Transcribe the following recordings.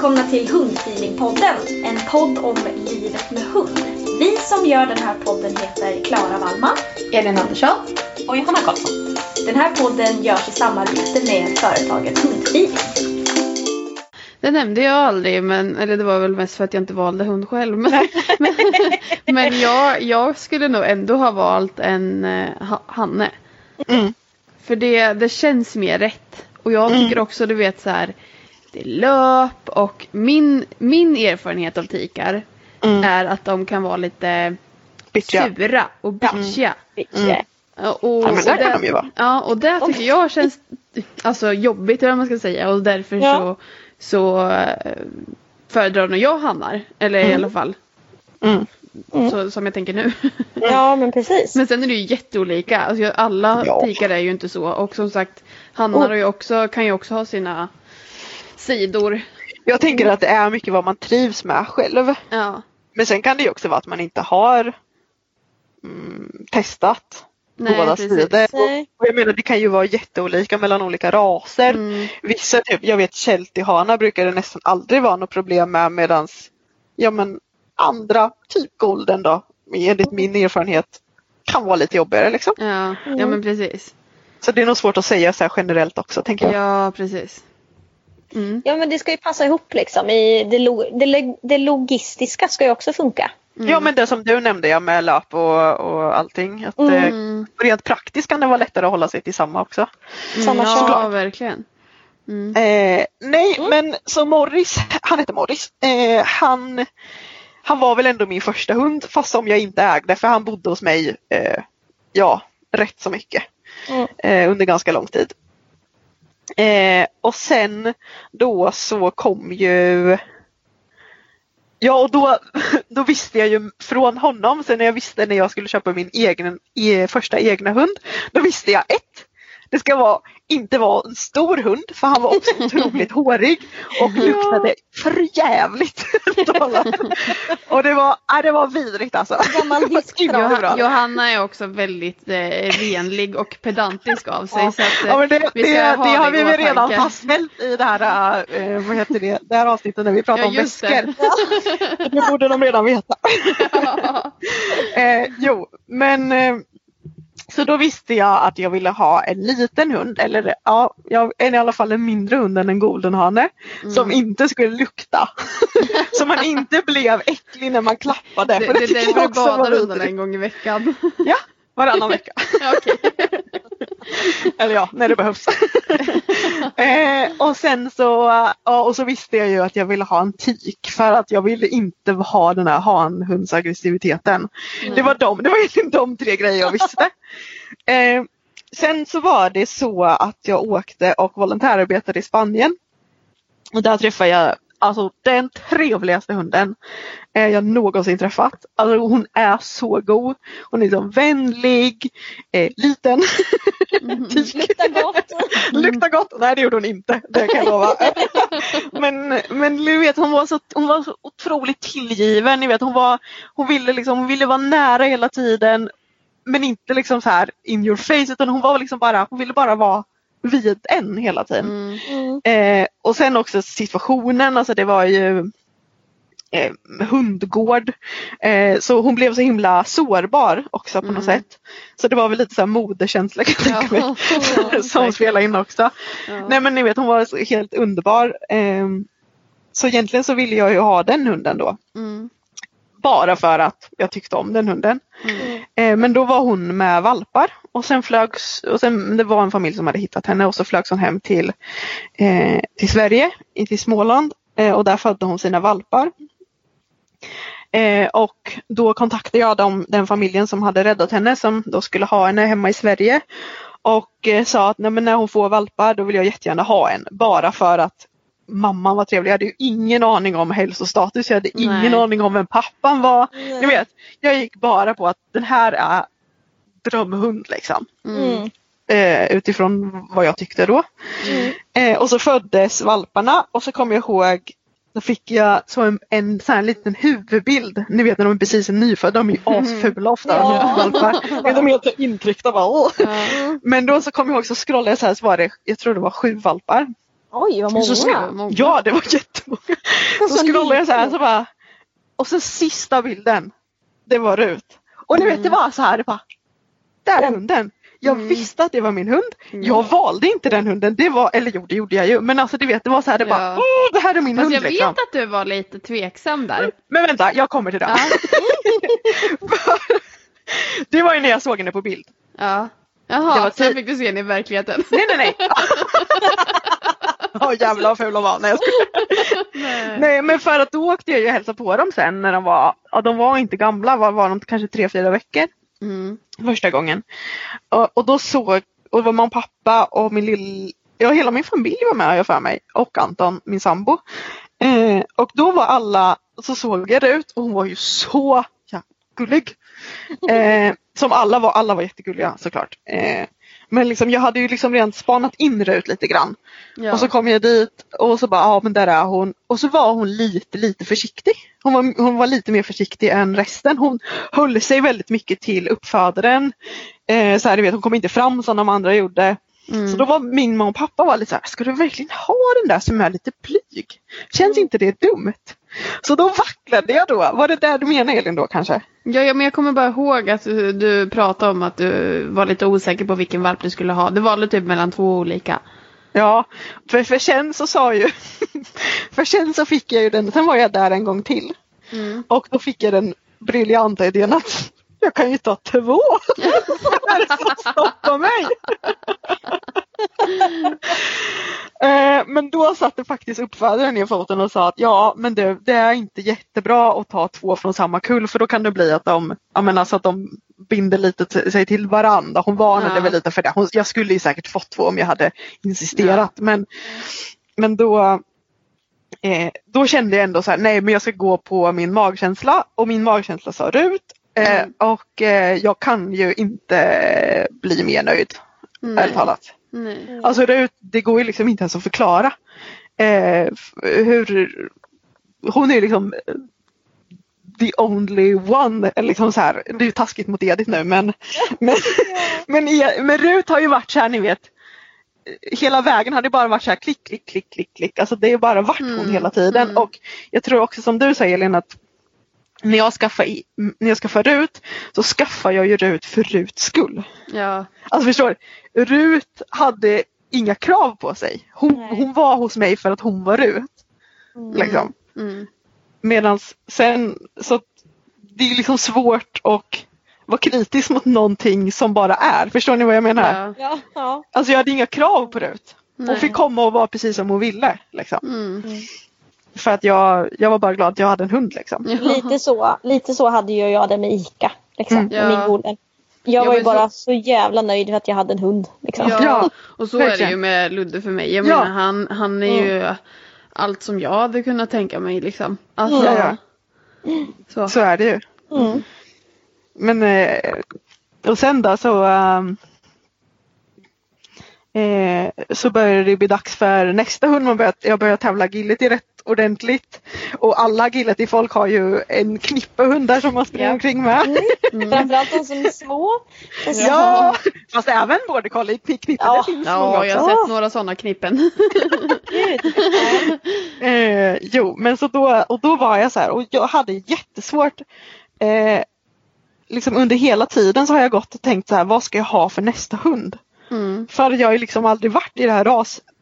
Välkomna till Hundfeelingpodden, en podd om livet med hund. Vi som gör den här podden heter Klara Wallman. Elin Andersson och Johanna Karlsson. Den här podden görs i samarbete med företaget Hundfeeling. Det nämnde jag aldrig, men, eller det var väl mest för att jag inte valde hund själv. Men, men, men jag, jag skulle nog ändå ha valt en eh, ha- Hanne. Mm. För det, det känns mer rätt. Och jag tycker också, du vet så här, det är löp och min, min erfarenhet av tikar Mm. är att de kan vara lite Bitchiga. sura och bitchiga. Mm. Ja, Och, Ja, men där och kan de ju vara. Ja, och det tycker jag känns alltså, jobbigt eller vad man ska säga. Och därför Ja. så, så eh, föredrar nog jag hannar. Eller i alla fall Mm. så, som jag tänker nu. Ja, men precis. Men sen är det ju jätteolika. Alltså, alla Ja. tikar är ju inte så. Och som sagt, hannar har ju också, kan ju också ha sina sidor. Jag tänker att det är mycket vad man trivs med själv. Ja. Men sen kan det ju också vara att man inte har mm, testat Nej, båda precis. sidor. Och jag menar det kan ju vara jätteolika mellan olika raser. Mm. Vissa, typ, jag vet Sheltie-hanar brukar det nästan aldrig vara något problem med medans ja men andra, typ golden då, enligt min erfarenhet, kan vara lite jobbigare liksom. Ja, ja men precis. Så det är nog svårt att säga så här generellt också tänker jag. Ja, precis. Mm. Ja, men det ska ju passa ihop liksom. I det, lo- det, lo- det logistiska ska ju också funka. Ja men det som du nämnde ja, med löp och, och allting. Att, Mm. eh, rent praktiskt kan det vara lättare att hålla sig till samma också. Samma ja, kön. verkligen. Mm. Eh, nej men så Morris, han heter Morris, eh, han, han var väl ändå min första hund fast som jag inte ägde för han bodde hos mig eh, ja, rätt så mycket Mm. eh, under ganska lång tid. Eh, och sen då så kom ju Ja och då, då visste jag ju från honom, sen när jag visste när jag skulle köpa min egen, e, första egna hund, då visste jag ett, det ska vara, inte vara en stor hund för han var också otroligt hårig och luktade förjävligt. och det var, nej, det var vidrigt alltså. Bra. Johanna, är också väldigt eh, renlig och pedantisk av sig. Så att, eh, Ja, det, vi det, det ha har det vi väl redan fastställt i det här, eh, vad heter det, det här avsnittet när vi pratar Ja, om väskor. Det borde de redan veta. eh, jo, men eh, så då visste jag att jag ville ha en liten hund eller ja, jag, en, i alla fall en mindre hund än en goldenhane Mm. som inte skulle lukta. så man inte blev äcklig när man klappade. Det, för det är tycker jag därför du badar hundarna en gång i veckan. Ja, varannan vecka. Eller ja, när det behövs. eh, och sen så, ja, och så visste jag ju att jag ville ha en tik för att jag ville inte ha den här hanhundsaggressiviteten. Det var de, det var egentligen de tre grejer jag visste. Eh, sen så var det så att jag åkte och volontärarbetade i Spanien. Och där träffade jag alltså den trevligaste hunden eh, jag någonsin träffat. Alltså hon är så god. Hon är så vänlig, eh, liten. Tysk. Luktar gott. Luktar gott. Nej det gjorde hon inte, det kan jag lova. men, men du vet hon var, så, hon var så otroligt tillgiven. Ni vet, hon, var, hon, ville liksom, hon ville vara nära hela tiden. Men inte liksom så här in your face utan hon var liksom bara, hon ville bara vara vid en hela tiden. Mm. Eh, och sen också situationen, alltså det var ju eh, hundgård. Eh, så hon blev så himla sårbar också på något Mm. sätt. Så det var väl lite så här modekänsla kan jag tänka mig. Som spelade in också. Ja. Nej men ni vet hon var helt underbar. Eh, så egentligen så ville jag ju ha den hunden då. Mm. Bara för att jag tyckte om den hunden. Mm. Eh, men då var hon med valpar och sen flögs, och sen det var en familj som hade hittat henne och så flögs hon hem till, eh, till Sverige, till Småland eh, och där födde hon sina valpar. Eh, och då kontaktade jag dem, den familjen som hade räddat henne som då skulle ha henne hemma i Sverige. Och eh, sa att Nej, men när hon får valpar då vill jag jättegärna ha en. Bara för att mamman var trevlig. Jag hade ju ingen aning om hälsostatus. Jag hade ingen Nej. aning om vem pappan var. Ni vet, jag gick bara på att den här är drömhund liksom. Mm. Eh, utifrån vad jag tyckte då. Eh, och så föddes valparna och så kommer jag ihåg då fick jag så en, en sån här liten huvudbild. Ni vet när de är precis är nyfödda, de är ju asfula ofta. Ja. Valpar. De är helt så intryckta bara. Ja. Men då så kommer jag ihåg så scrollade jag så här så var det, jag tror det var sju valpar. Oj vad Så många. skrev- många. Ja det var jättemånga. Så så scrollade jag så här så bara. Och så sista bilden. Det var Rut. Och ni vet det var så här, det bara. Där är hunden. Jag visste att det var min hund. Jag valde inte den hunden. Det var, eller jo det gjorde jag ju. Men alltså du vet det var så här, det bara. Ja. Åh, det här är min Fast hund jag liksom. vet att du var lite tveksam där. Men vänta, jag kommer till det. Ja. det var ju när jag såg henne på bild. Ja. Jaha, Det var sen tid- fick du se henne i verkligheten. Nej nej nej. Åh jävlar vad ful de var. Nej, jag. Nej. Nej men för att då åkte jag ju och hälsade på dem sen när de var, ja de var inte gamla, var, var de kanske tre, fyra veckor Mm. första gången. Och, och då såg, och det var mamma och pappa och min lill, ja hela min familj var med jag för mig och Anton, min sambo. Eh, och då var alla, så såg jag det ut och hon var ju så ja, gullig. Eh, som alla var, alla var jättegulliga såklart. Eh, men liksom, jag hade ju liksom redan spanat in Rut lite grann. Ja. Och så kom jag dit och så bara, ja men där är hon. Och så var hon lite, lite försiktig. Hon var, hon var lite mer försiktig än resten. Hon höll sig väldigt mycket till uppfödaren. Eh, så här, du vet, hon kom inte fram som de andra gjorde. Mm. Så då var min mamma och pappa var lite så här, ska du verkligen ha den där som är lite blyg? Känns inte det dumt? Så då vacklade jag då. Var det där du menar Elin då kanske? Ja, ja, men jag kommer bara ihåg att du, du pratade om att du var lite osäker på vilken valp du skulle ha. Det valde typ mellan två olika. Ja, för, för sen så sa ju, för sen så fick jag ju den, sen var jag där en gång till. Mm. Och då fick jag den briljanta idén att jag kan ju ta två. Vad är det som stoppar mig? Eh, men då satte faktiskt uppfödaren ner foten och sa att ja men det, det är inte jättebra att ta två från samma kull för då kan det bli att de, jag menar, så att de binder lite sig till varandra. Hon varnade Ja. väl lite för det. Hon, jag skulle ju säkert fått två om jag hade insisterat men, men då Eh, då kände jag ändå så här, nej men jag ska gå på min magkänsla och min magkänsla sa Rut. Eh, Mm. Och eh, jag kan ju inte bli mer nöjd, ärligt talat. Nej. Alltså Rut, det går ju liksom inte ens att förklara. Eh, hur, hon är liksom eh, the only one. eller Liksom så här, det är ju taskigt mot Edith nu men, men, men, e- men Rut har ju varit så här ni vet. Hela vägen har det bara varit så här klick, klick, klick, klick, klick. Alltså det har bara varit hon Mm, hela tiden. mm. Och jag tror också som du säger Elin att när jag skaffar, i, när jag skaffar Rut så skaffar jag ju Rut för Ruts skull. Ja. Alltså förstår du? Rut hade inga krav på sig. Hon, hon var hos mig för att hon var Rut. Liksom. Mm. Medan sen så det är liksom svårt att vara kritisk mot någonting som bara är. Förstår ni vad jag menar? Ja. Ja, ja. Alltså jag hade inga krav på Rut. Hon fick komma och vara precis som hon ville. Liksom. Mm. För att jag, jag var bara glad att jag hade en hund. Liksom. Ja. Lite, så, lite så hade ju jag det med ICA. Liksom, Mm. med min Ja. golden. Jag Ja, var ju bara så- så jävla nöjd för att jag hade en hund. Liksom. Ja, Ja, och så är det ju med Ludde för mig. Jag Ja. menar han, han är ju allt som jag hade kunnat tänka mig liksom. Alltså, Ja, Så. Så är det ju. Mm. Men eh, och sen då så eh, så började det bli dags för nästa hund. Man började, jag började tävla agility rätt ordentligt. Och alla agility-folk har ju en knippe hundar som man springer Ja. omkring med. Framförallt de som är små. Så- Ja, fast även border collie knippe. Ja. Det finns Ja, jag har sett några sådana knippen. Eh, jo, men så då, och då var jag så här och jag hade jättesvårt. Eh, liksom under hela tiden så har jag gått och tänkt så här, vad ska jag ha för nästa hund? Mm. För jag har ju liksom aldrig varit i det här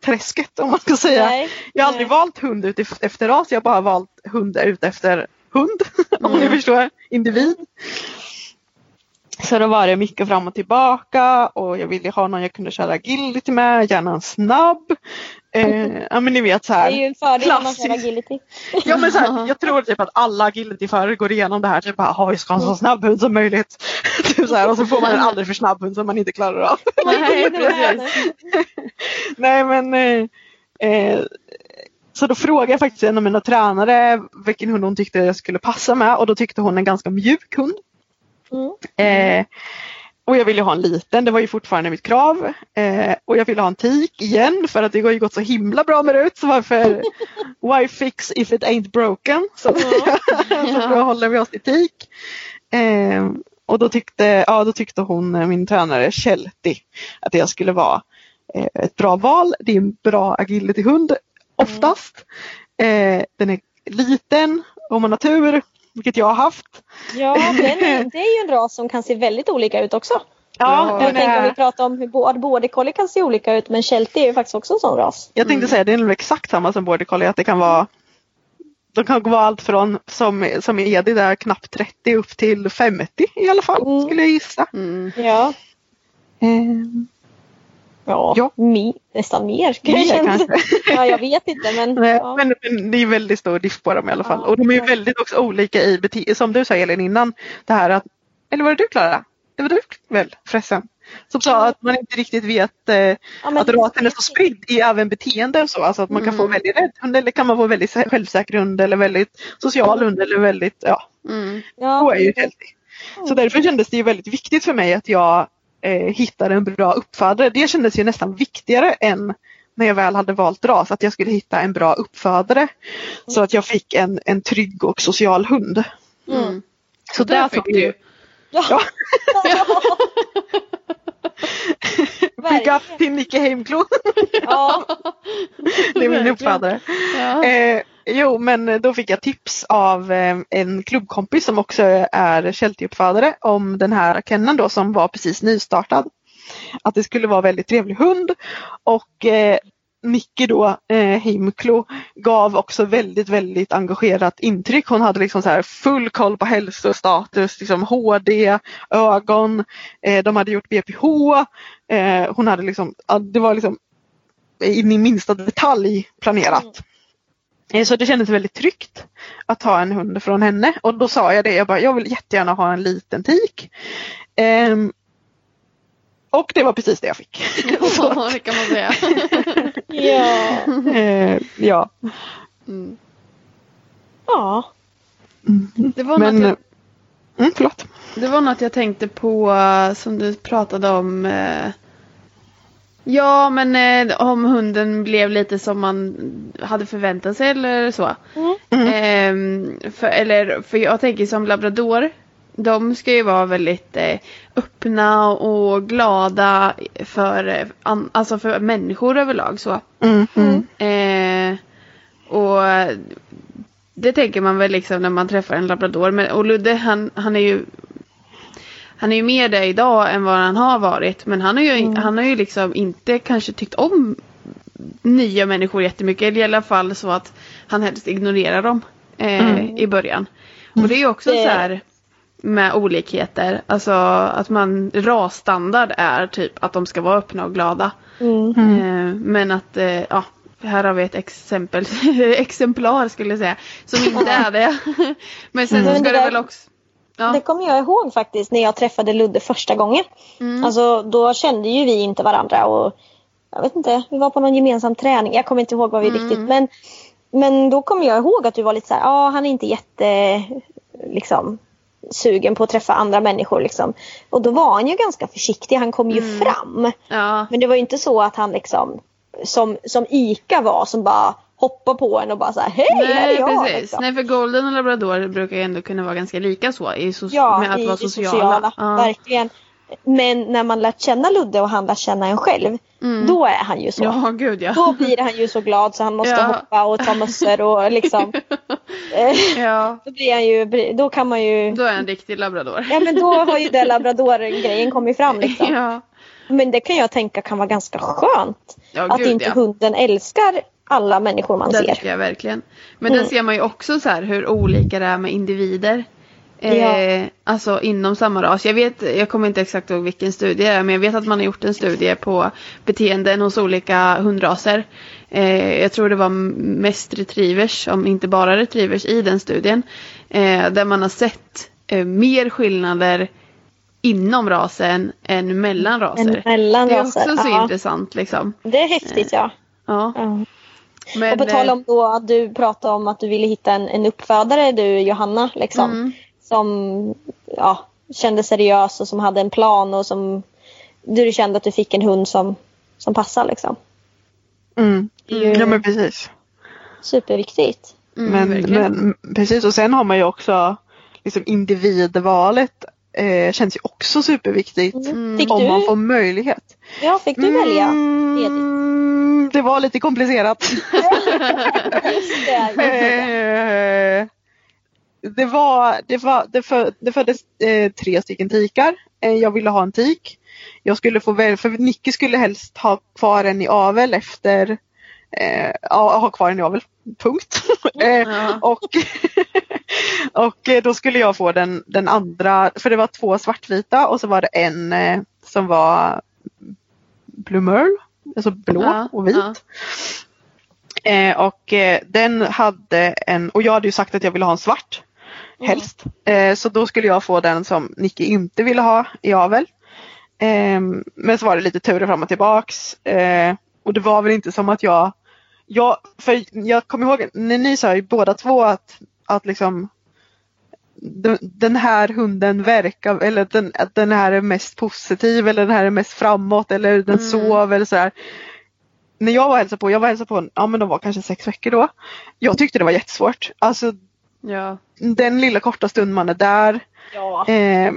rasträsket om man ska säga. Nej. Jag har aldrig Nej. valt hund ut ef- efter ras, jag har bara valt hund ut efter hund. om ni förstår, individ. Så då var det mycket fram och tillbaka och jag ville ha någon jag kunde köra agility med, gärna en snabb. Eh, ja men ni vet så Det här. är ju en fördel när man kör agility. Ja men så här, jag tror typ att alla agilityförare går igenom det här. Typ bara, "Ja, jag ska ha en så snabb hund som möjligt. typ så här, och så får man en alldeles för snabb hund som man inte klarar av. Nej. Nej men eh, eh, så då frågade jag faktiskt en av mina tränare vilken hund hon tyckte jag skulle passa med och då tyckte hon en ganska mjuk hund. Mm. Eh, och jag ville ha en liten, det var ju fortfarande mitt krav. Eh, och jag ville ha en tik igen för att det har ju gått så himla bra med ut så varför why fix if it ain't broken? Så, så då håller vi oss till tik. Eh, och då tyckte, ja, då tyckte hon, eh, min tränare Shelty, att jag skulle vara eh, ett bra val. Det är en bra agility-hund oftast. Eh, den är liten om man har tur, vilket jag har haft. Ja, den är, det är ju en ras som kan se väldigt olika ut också. Ja, Ja, Jag tänker om vi pratar om hur både border collie kan se olika ut men sheltie är ju faktiskt också en sån ras. jag tänkte säga det är nog exakt samma som border collie, att det kan vara de kan vara allt från som, som Edi där knappt 30 upp till 50 i alla fall Mm. skulle jag gissa. Mm. Ja. Eh, Ja, Ja. Mi, nästan mer. Mer kanske. Ja, jag vet inte men. Nej, ja. men, men det är väldigt stor diff på dem i alla fall. Ja, och de är ju väldigt också olika i beteende. Som du sa Elin innan. Det här att, eller var det du Klara? Det var du väl förresten? Som sa att man inte riktigt vet eh, att rasen är så spridd i även beteende och så. Alltså att man kan få Mm. väldigt rädd hund eller kan man få väldigt självsäker hund eller väldigt social hund eller väldigt, ja. Mm. Ja, Så är ju healthy. Så därför kändes det ju väldigt viktigt för mig att jag eh, hittade en bra uppfödare. Det kändes ju nästan viktigare än när jag väl hade valt ras, att jag skulle hitta en bra uppfödare. Så att jag fick en, en trygg och social hund. Mm. Så där därför fick du ju. Ja. Big up till Nicke Heimklo. Ja, det är min uppfödare. Ja. Eh, jo men då fick jag tips av eh, en klubbkompis som också är Sheltie-uppfödare om den här kennen då som var precis nystartad. Att det skulle vara väldigt trevlig hund och eh, Nicke då, eh, Heimklo, gav också väldigt, väldigt engagerat intryck. Hon hade liksom så här full koll på hälsostatus, liksom HD, ögon, eh, de hade gjort BPH. Eh, hon hade liksom, det var liksom in i minsta detalj planerat. Eh, så det kändes väldigt tryggt att ha en hund från henne och då sa jag det, jag bara, jag vill jättegärna ha en liten tik. Ehm, och det var precis det jag fick. Ja, det kan man säga. ja. eh, ja. Mm. ja. Det, var Men, något jag, mm, förlåt. det var något jag tänkte på eh, som du pratade om. eh, Ja, men eh, om hunden blev lite som man hade förväntat sig eller så. Ehm, för, eller, för jag tänker som labrador. De ska ju vara väldigt eh, öppna och glada för, eh, an, alltså för människor överlag. Så. Mm, mm. Eh, och det tänker man väl liksom när man träffar en labrador. Men, och Ludde han, han är ju han är ju mer det idag än vad han har varit. Men han har ju, han har ju liksom inte kanske tyckt om nya människor jättemycket. Eller i alla fall så att han helst ignorerar dem eh, i början. Och det är ju också så här med olikheter. Alltså att man rasstandard är typ att de ska vara öppna och glada. Mm. Eh, men att, eh, ja, här har vi ett exempel, exemplar skulle jag säga, som inte är det. men sen så Men ska det väl också, Ja. Det kommer jag ihåg faktiskt när jag träffade Ludde första gången. Mm. Alltså då kände ju vi inte varandra och jag vet inte, vi var på någon gemensam träning. Jag kommer inte ihåg vad vi Mm. riktigt men men då kommer jag ihåg att du var lite så här, ja han är inte jätte liksom sugen på att träffa andra människor liksom. Och då var han ju ganska försiktig, han kom ju Mm. fram. Ja. Men det var ju inte så att han liksom som, som Ica var som bara hoppade på en och bara så här, hej här är Nej jag. precis. Liksom. Nej för golden och labrador brukar ju ändå kunna vara ganska lika så. I so- Ja, med att i, vara sociala. sociala. Ja. Verkligen. Men när man lärt känna Ludde och han lär känna en själv. Mm. Då är han ju så. Ja gud ja. Då blir han ju så glad så han måste Ja. hoppa och ta mössor och liksom. ja. då blir han ju, då kan man ju. Då är han en riktig labrador. Ja men då har ju den labrador-grejen kommit fram liksom. ja. Men det kan jag tänka kan vara ganska skönt. Ja, att gud, inte ja. hunden älskar alla människor man Det ser. tycker jag verkligen. Men Mm. där ser man ju också så här hur olika det är med individer. Eh, Ja. Alltså inom samma ras. Jag vet, jag kommer inte exakt ihåg vilken studie det är men jag vet att man har gjort en studie på beteenden hos olika hundraser. Eh, jag tror det var mest retrievers, om inte bara retrievers i den studien. Eh, där man har sett eh, mer skillnader inom rasen än mellan raser. Mellan det är raser, också så ja. intressant liksom. Det är häftigt ja. Ja. ja. Men, och på tal eh, om då att du pratade om att du ville hitta en, en uppfödare du Johanna liksom. Mm. Som ja, kände seriös och som hade en plan och som du kände att du fick en hund som, som passar liksom. Mm. Ja men precis. superviktigt. mm, men, verkligen. men precis och sen har man ju också liksom individvalet eh, känns ju också superviktigt. Mm. Fick Om du, man får möjlighet. ja, fick du välja? Mm, det var lite komplicerat. Just det, just det. Det var, det var, det, för, det föddes eh, tre stycken tikar. Eh, jag ville ha en tik. Jag skulle få välja, för Nicky skulle helst ha kvar en i avel efter, eh, ja, ha kvar en i avel, punkt. eh, Ja. och, och eh, då skulle jag få den, den andra, för det var två svartvita och så var det en eh, som var Blue Merle, alltså blå Ja, och vit. ja. Eh, och eh, den hade en, och jag hade ju sagt att jag ville ha en svart. Helst. Eh, så då skulle jag få den som Nicky inte ville ha i avel. Eh, men så var det lite turer fram och tillbaks. Eh, och det var väl inte som att jag, jag, för jag kommer ihåg när ni sa ju båda två att, att liksom den- här hunden verkar, eller den, att den här är mest positiv eller den här är mest framåt eller den Mm. sover eller sådär. När jag var hälsade på, jag var hälsade på, ja men de var kanske sex veckor då. Jag tyckte det var jättesvårt. Alltså Ja. Den lilla korta stund man är där. Ja. Eh,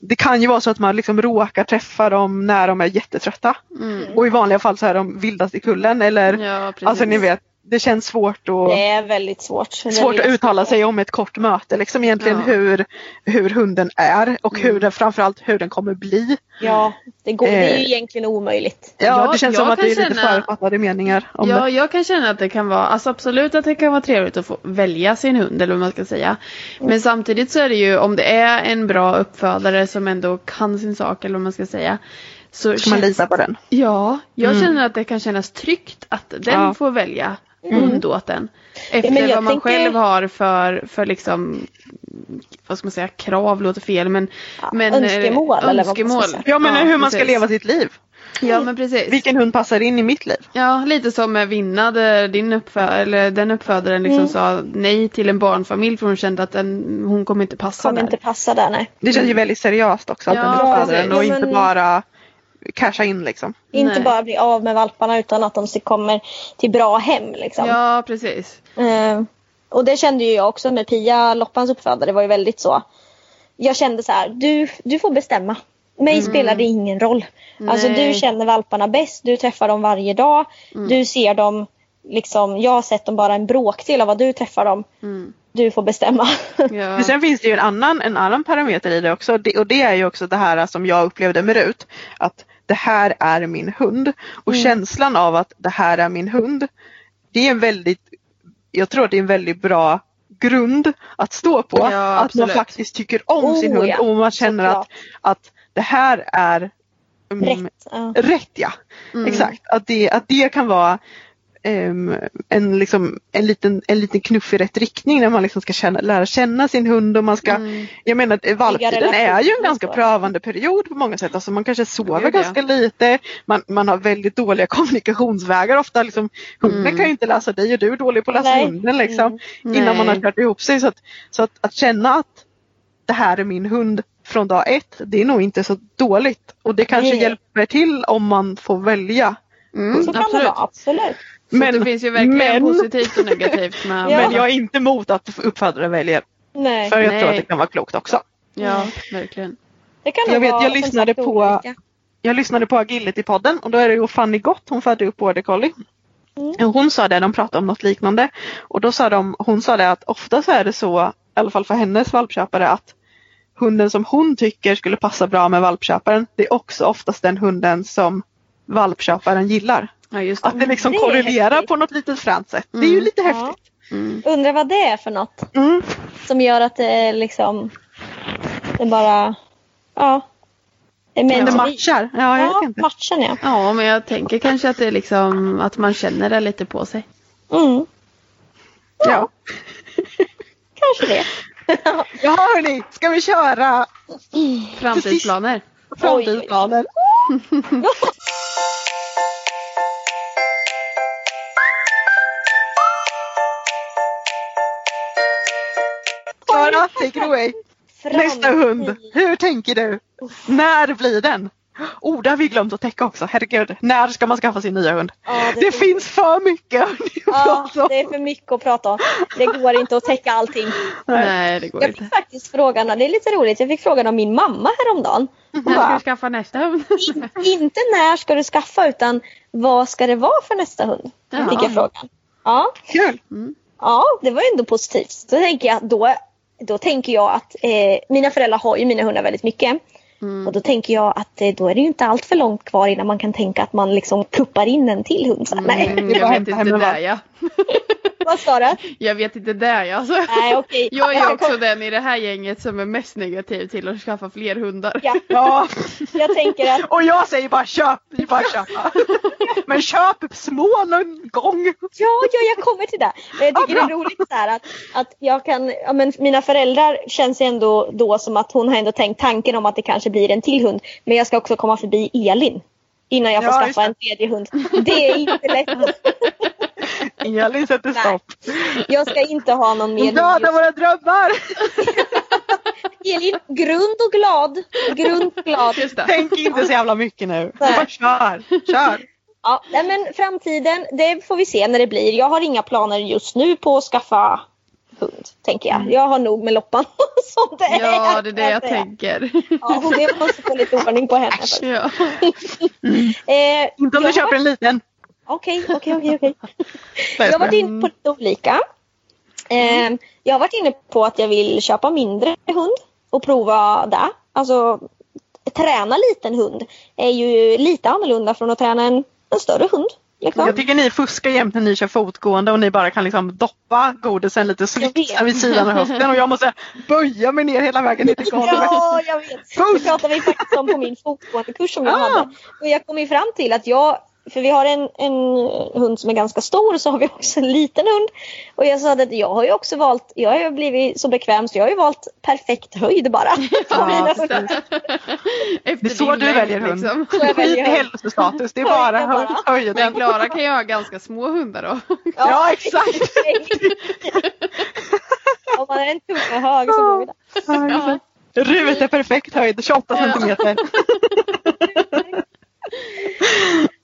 det kan ju vara så att man liksom råkar träffa dem när de är jättetrötta. Mm. Och i vanliga fall så är de vildast i kullen eller Ja, alltså ni vet, det känns svårt att Det är väldigt svårt. Svårt att uttala sig om ett kort möte liksom egentligen Ja. hur, hur hunden är och hur Mm. den, framförallt hur den kommer bli. Ja, det, går, det är ju Eh. egentligen omöjligt. Ja, det känns jag som att det är lite förutfattade meningar om Ja, det. jag kan känna att det kan vara, alltså absolut att det kan vara trevligt att få välja sin hund eller vad man ska säga. Men samtidigt så är det ju om det är en bra uppfödare som ändå kan sin sak eller vad man ska säga. Så Ska man lita på den? Ja, jag Mm. känner att det kan kännas tryggt att den Ja. får välja hund åt en. Efter jag vad man tänker- själv har för, för liksom, vad ska man säga, krav låter fel men, Ja, men eh, önskemål, eller vad man ska önskemål. säga. Ja men hur man ska precis. leva sitt liv. Ja men precis. Vilken hund passar in i mitt liv? Ja, lite som med Vinna där din uppfö- eller den uppfödaren liksom Mm. sa nej till en barnfamilj för hon kände att den, hon kommer inte passa Kommer där. inte passa där nej. Det känns ju väldigt seriöst också att Ja, den uppfödaren och Ja, inte bara casha in liksom. Inte Nej. bara bli av med valparna utan att de kommer till bra hem. Liksom. Ja, precis. Eh, och det kände ju jag också med Pia, Loppans uppfödare. Det var ju väldigt så. Jag kände så här, du, du får bestämma. Mig spelar det ingen roll. Alltså Mm. Nej. du känner valparna bäst, du träffar dem varje dag. Mm. Du ser dem, liksom, jag har sett dem bara en bråkdel av vad du träffar dem. Mm. Du får bestämma. Ja. Men sen finns det ju en annan, en annan parameter i det också och det är ju också det här som jag upplevde med Rut. Att det här är min hund och Mm. känslan av att det här är min hund. Det är en väldigt, jag tror att det är en väldigt bra grund att stå på. Ja, att man faktiskt tycker om sin Oh, hund ja. och man känner att, Såklart. att det här är mm, Rätt. Ja. Rätt ja, Mm. exakt. Att det, att det kan vara en, liksom, en, liten, en liten knuff i rätt riktning när man liksom ska känna, lära känna sin hund och man ska, Mm. jag menar eh, valptiden är ju en ganska så. prövande period på många sätt. Alltså man kanske sover ganska lite, man, man har väldigt dåliga kommunikationsvägar ofta. Liksom, hunden Mm. kan ju inte läsa dig och du är dålig på att läsa Nej. hunden liksom, innan Nej. man har kört ihop sig. Så, att, så att, att känna att det här är min hund från dag ett, det är nog inte så dåligt. Och det kanske Nej. hjälper till om man får välja. Mm, Så kan absolut. det vara, absolut. Men- det finns ju verkligen men- positivt och negativt med Ja. Men jag är inte emot att uppfödare väljer. Nej, För jag Nej. tror att det kan vara klokt också. Ja, verkligen. det kan jag vet, jag lyssnade på- olika. Jag lyssnade på Agility-podden och då är det ju Fanny Gott, hon födde upp border collie. Mm. Hon sa det, de pratade om något liknande. Och då sa de, hon sa det att ofta så är det så, i alla fall för hennes valpköpare, att hunden som hon tycker skulle passa bra med valpköparen, det är också oftast den hunden som valpköparen gillar. Ja, just det. Att det liksom Det korrelerar på något litet fränt sätt. Det är ju Mm. lite Ja. häftigt. Mm. Undrar vad det är för något Mm. som gör att det liksom det bara ja. Är Det matchar. Ja, jag Ja, vet inte. matchen ja. Ja, men jag tänker kanske att det är liksom att man känner det lite på sig. Mm, Ja. kanske det. ja hörni, ska vi köra Framtidsplaner. framtidsplaner? take it away. Nästa hund, hur tänker du? När blir den? Oh, det har vi glömt att täcka också. Herregud, när ska man skaffa sin nya hund? Ja, Det finns för mycket hörni, att Ja, prata om. det är för mycket att prata om. Det går inte att täcka allting. Nej, det går Jag inte. fick faktiskt frågan, det är lite roligt, jag fick frågan av min mamma häromdagen. När ska du skaffa nästa hund? Inte när ska du skaffa utan vad ska det vara för nästa hund? Fick jag frågan. Ja, Kul! ja det var ändå positivt. Så tänker jag, då, då tänker jag att eh, mina föräldrar har ju mina hundar väldigt mycket. Mm. Och då tänker jag att eh, då är det ju inte allt för långt kvar innan man kan tänka att man liksom kuppar in en till hund. Så, Nej, Mm, Det jag vet inte en där ja. vad sa du? Jag vet inte där ja. Så. Nej, okej. Jag är Jag också kom- den i det här gänget som är mest negativ till att skaffa fler hundar. Ja, Ja, jag tänker att och jag säger bara köp, det bara köpa. Men köp små någon gång. Ja, ja, jag kommer till det. Men jag tycker Ja, det är roligt så här att, att jag kan, ja, men mina föräldrar känns ju ändå då som att hon har ändå tänkt tanken om att det kanske blir en till hund. Men jag ska också komma förbi Elin. Innan jag får Ja, skaffa det. en tredje hund. Det är inte lätt. Elin sätter Nej. stopp. Jag ska inte ha någon mer. Döda just- våra drömmar! Elin, grund och glad. Grund och glad. Tänk inte så jävla mycket nu. Nej. Bara kör, kör. Ja, nej, men framtiden, det får vi se när det blir. Jag har inga planer just nu på att skaffa hund, tänker jag. Jag har nog med Loppan som det är. Ja, det är det jag tänker. Ja, hon måste få lite ordning på henne. först. Ja. Eh, Inte om du köper har- en liten. Okej, okej, okej. Jag har varit inne på lite olika. Eh, jag har varit inne på att jag vill köpa mindre hund och prova det. Alltså träna liten hund är ju lite annorlunda från att träna en, en större hund. Liksom. Jag tycker ni fuskar jämt när ni kör fotgående och ni bara kan liksom doppa godisen lite snyggt vid sidan av höften och jag måste böja mig ner hela vägen ner till golvet. Ja, jag vet. Det Fusk! pratade vi faktiskt om på min fotbollskurs som jag Ah. hade. Och jag kom ju fram till att jag, för vi har en, en hund som är ganska stor så har vi också en liten hund. Och jag sa att jag har ju också valt, jag har ju blivit så bekväm så jag har ju valt perfekt höjd bara. hundar. det. Efter Det är så du väljer hund. liksom. Skit i hälsostatus, det är bara bara. Men höjden. Klara kan ju ha ganska små hundar då. Ja, exakt. Om man är en tumme hög så går vi där. Ruet är perfekt höjd, 28 centimeter.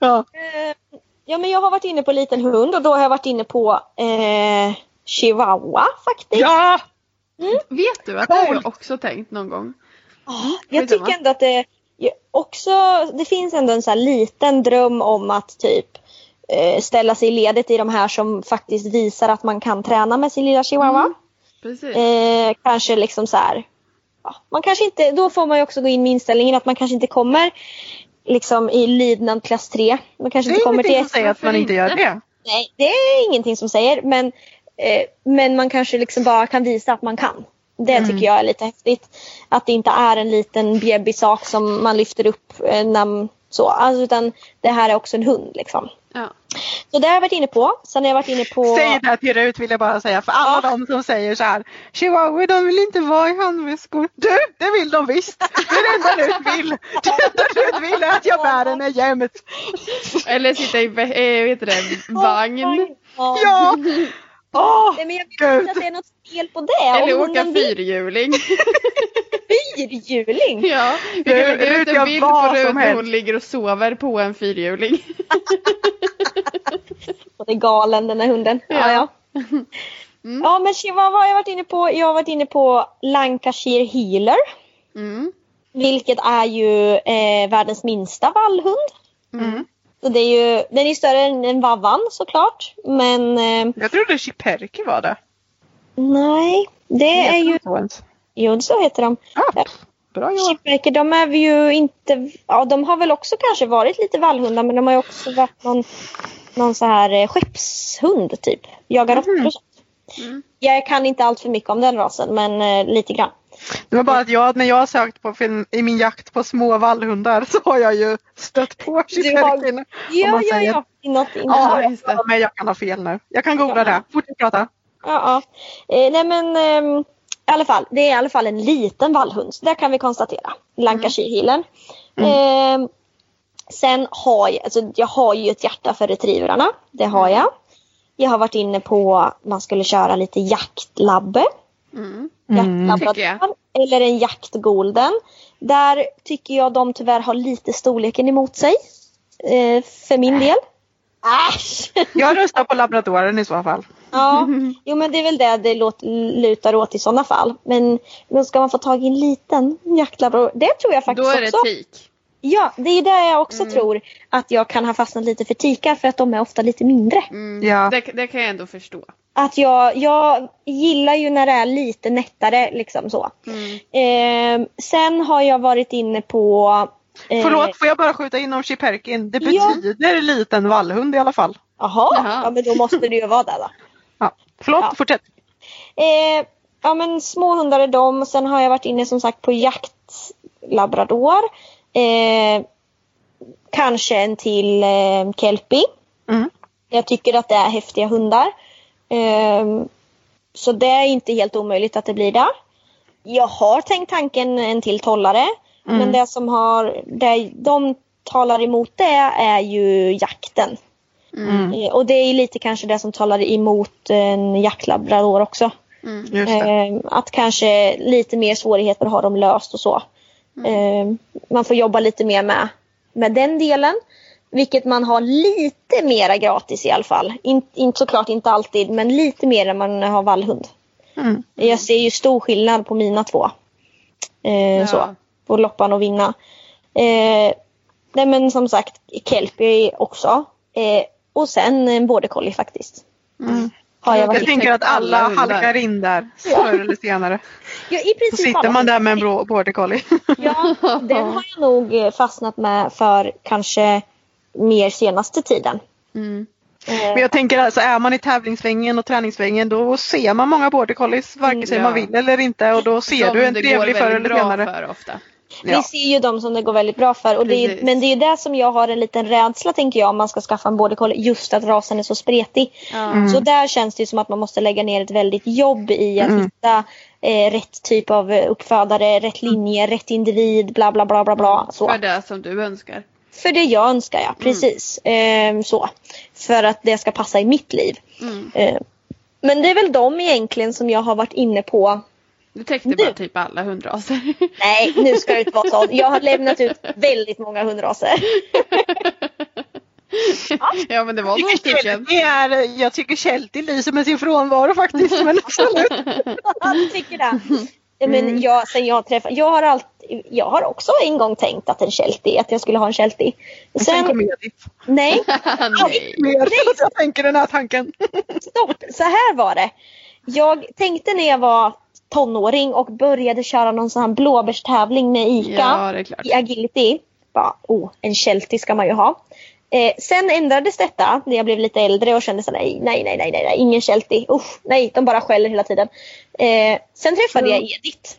Ja. Eh, Ja men jag har varit inne på liten hund och då har jag varit inne på eh, chihuahua faktiskt. ja, Vet du att det har jag också tänkt någon gång. Jag skitsamma. tycker ändå att det ja, också, det finns ändå en så här liten dröm om att typ eh, ställa sig i ledet i de här som faktiskt visar att man kan träna med sin lilla chihuahua. Precis. Eh, kanske liksom så här. Ja, man kanske inte, då får man ju också gå in med inställningen att man kanske inte kommer liksom i lydnad klass 3. Man kanske det inte är kommer ingenting till som säger att man inte gör det. Nej, det är ingenting som säger. Men, eh, men man kanske liksom bara kan visa att man kan. Det tycker jag är lite häftigt. Att det inte är en liten bjäbbig sak som man lyfter upp eh, när, Så, alltså, utan det här är också en hund liksom. Ja. Så det har jag varit inne på. Sen har jag varit inne på... Säg det här till Rut vill jag bara säga för alla Ja. de som säger så här Chihuahua de vill inte vara i handväskor. Du, det vill de visst. Det är det enda Rut vill. Det enda Rut vill är att jag bär henne jämt. Eller sitta i eh, vet du det, vagn. Ja. Åh, Nej, men jag vet Gud. inte att det är något fel på det. Eller Om åka fyrhjuling. fyrhjuling. Ja, vi kan lägga ut en bild vad på Rut som när hon helst. ligger och sover på en fyrhjuling. Och det är galen den där hunden. Ja, Ja. ja. ja men chihuahua har jag varit inne på. Jag har varit inne på Lancashire Healer. Mm. Vilket är ju eh, världens minsta vallhund. Mm. Så det är ju, den är större än en vavvan såklart. Men eh, Jag trodde Chiperki var det. nej, det är ju... Jo, så heter de. Ja, bra. Chipmärker, de är ju inte... Ja, de har väl också kanske varit lite vallhundar men de har ju också varit någon, någon så här eh, skeppshund typ. Jagar råttor och sånt. Mm. Jag kan inte allt för mycket om den rasen men eh, lite grann. Det var bara att jag, när jag har sökt på film, i min jakt på små vallhundar så har jag ju stött på Chiperkin. om Ja, ja, ja. Något. Ja, just det. men jag kan ha fel nu. Jag kan googla Ja. det. Fortsätt prata. Ja, ja. Eh, nej men ehm, i alla fall, det är i alla fall en liten vallhund. Det kan vi konstatera. Lancashire healern. Ehm, sen har jag, alltså, jag har ju ett hjärta för retrieverna. Det har jag. Jag har varit inne på man skulle köra lite jaktlabbe. Mm. Jaktlabrador. tycker jag. Eller en jaktgolden. Där tycker jag de tyvärr har lite storleken emot sig. Eh, för min del. Äsch! Jag röstar på labradoren i så fall. Ja, jo men det är väl det det lutar åt i sådana fall. Men, men ska man få tag i en liten jaktlabrador, det tror jag faktiskt Då är det också. tik. Ja, det är där jag också tror att jag kan ha fastnat lite för tikar för att de är ofta lite mindre. Mm. Ja. Det, det kan jag ändå förstå. Att jag, jag gillar ju när det är lite nättare liksom så. Mm. Eh, sen har jag varit inne på eh, Förlåt, får jag bara skjuta in om Chiperkin? Det Ja. betyder liten vallhund i alla fall. Jaha, Jaha. ja men då måste det ju vara det då. Ja. Förlåt, Ja. fortsätt. Eh, ja men små hundar är de. Sen har jag varit inne som sagt på jaktlabrador. Eh, kanske en till eh, kelpie. Mm. Jag tycker att det är häftiga hundar. Eh, så det är inte helt omöjligt att det blir det. Jag har tänkt tanken en till tollare. Mm. Men det som har, det de talar emot det är ju jakten. Mm. Eh, och det är lite kanske det som talar emot en jaktlabrador också. Mm. Eh, att kanske lite mer svårigheter har de löst och så. Eh, man får jobba lite mer med, med den delen. Vilket man har lite mera gratis i alla fall. In, inte såklart inte alltid men lite mer än man har vallhund. Mm. Jag ser ju stor skillnad på mina två. Eh, Ja. så, på loppan och vinna. Eh, nej men som sagt Kelpie också. Eh, och sen en border collie faktiskt. Mm. Har jag Jag tänker att alla alla halkar in där förr eller senare. ja, i Så princip sitter alla man där med en blå border collie. Ja, den har jag nog eh, fastnat med för kanske mer senaste tiden. Mm. Eh, Men jag tänker alltså är man i tävlingssvängen och träningssvängen då ser man många border collies vare sig Ja. man vill eller inte och då ser Som du en trevlig förr eller senare. för ofta. Vi Ja. ser ju de som det går väldigt bra för. Och det är, men det är ju det som jag har en liten rädsla tänker jag om man ska skaffa en border collie. Just att rasen är så spretig. Mm. Så där känns det ju som att man måste lägga ner ett väldigt jobb i att Mm. hitta eh, rätt typ av eh, uppfödare, rätt linje, rätt individ, bla bla bla bla bla. Så. För det som du önskar. För det jag önskar ja, precis. Ehm, så. För att det ska passa i mitt liv. Mm. Ehm, men det är väl de egentligen som jag har varit inne på. Du täckte Du. bara typ alla hundraser. Nej, nu ska det inte vara så. Jag har lämnat ut väldigt många hundraser. ja men det var några stycken. Det är, jag tycker Sheltie lyser med sin frånvaro faktiskt. Men absolut. Ja, du tycker det. Men Mm. jag, sen jag träffade, jag har alltid, jag har också en gång tänkt att en Sheltie, att jag skulle ha en Sheltie. Sen Sen, kommer Edith. nej, Nej. Mer att jag tänker den här tanken. stopp. Så här var det. Jag tänkte när jag var tonåring och började köra någon sån här blåbärstävling med ICA. Ja i agility. Bara, oh, en Sheltie ska man ju ha. Eh, sen ändrades detta när jag blev lite äldre och kände så nej, nej, nej, nej, nej, ingen Sheltie. Usch, nej, de bara skäller hela tiden. Eh, sen träffade jag Edith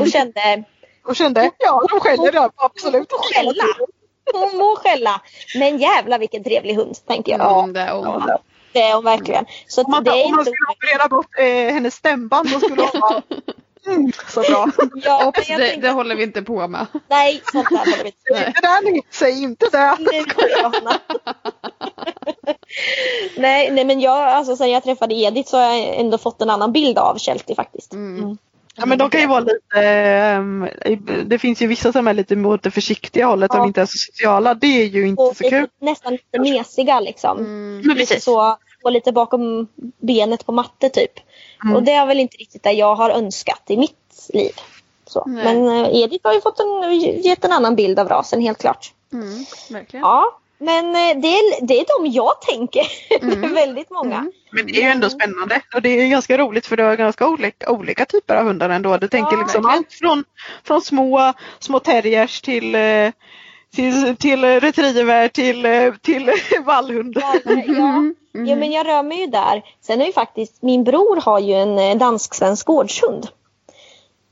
och kände, Och kände, ja de skäller då, absolut. och skälla. hon må skälla. Men jävla vilken trevlig hund, tänker jag. Ja, det är hon. Ja, Det är hon verkligen. Så Om man, att det är om man inte... skulle operera bort eh, hennes stämband då skulle hon vara mm, så bra. Ja, Ops, det, tänkte, det håller vi inte på med. Nej, sånt där håller vi inte Säg inte det ni, säg inte det. Nu jag, nej, nej men jag, alltså sen jag träffade Edith så har jag ändå fått en annan bild av Sheltie faktiskt. Mm. Ja men de kan ju vara lite, ehm, det finns ju vissa som är lite mot det försiktiga hållet som Ja. inte är så sociala. Det är ju inte Och så kul. lite, nästan lite mesiga liksom. Mm. Men Lite precis. så, och lite bakom benet på matte typ. Mm. Och det är väl inte riktigt det jag har önskat i mitt liv. Så. Nej. Men eh, Edith har ju fått en, gett en annan bild av rasen helt klart. Mm, verkligen. Ja, men eh, det är, det är de jag tänker. Mm. Väldigt många. Mm. Men det är ju ändå spännande och det är ju ganska roligt för det är ganska olika, olika typer av hundar ändå. Du tänker Ja, liksom verkligen. allt från, från små, små terriers till, eh, till, till retriever till, eh, till vallhund. Ja, Mm. ja, men jag rör mig ju där. Sen är ju faktiskt, min bror har ju en dansk-svensk gårdshund.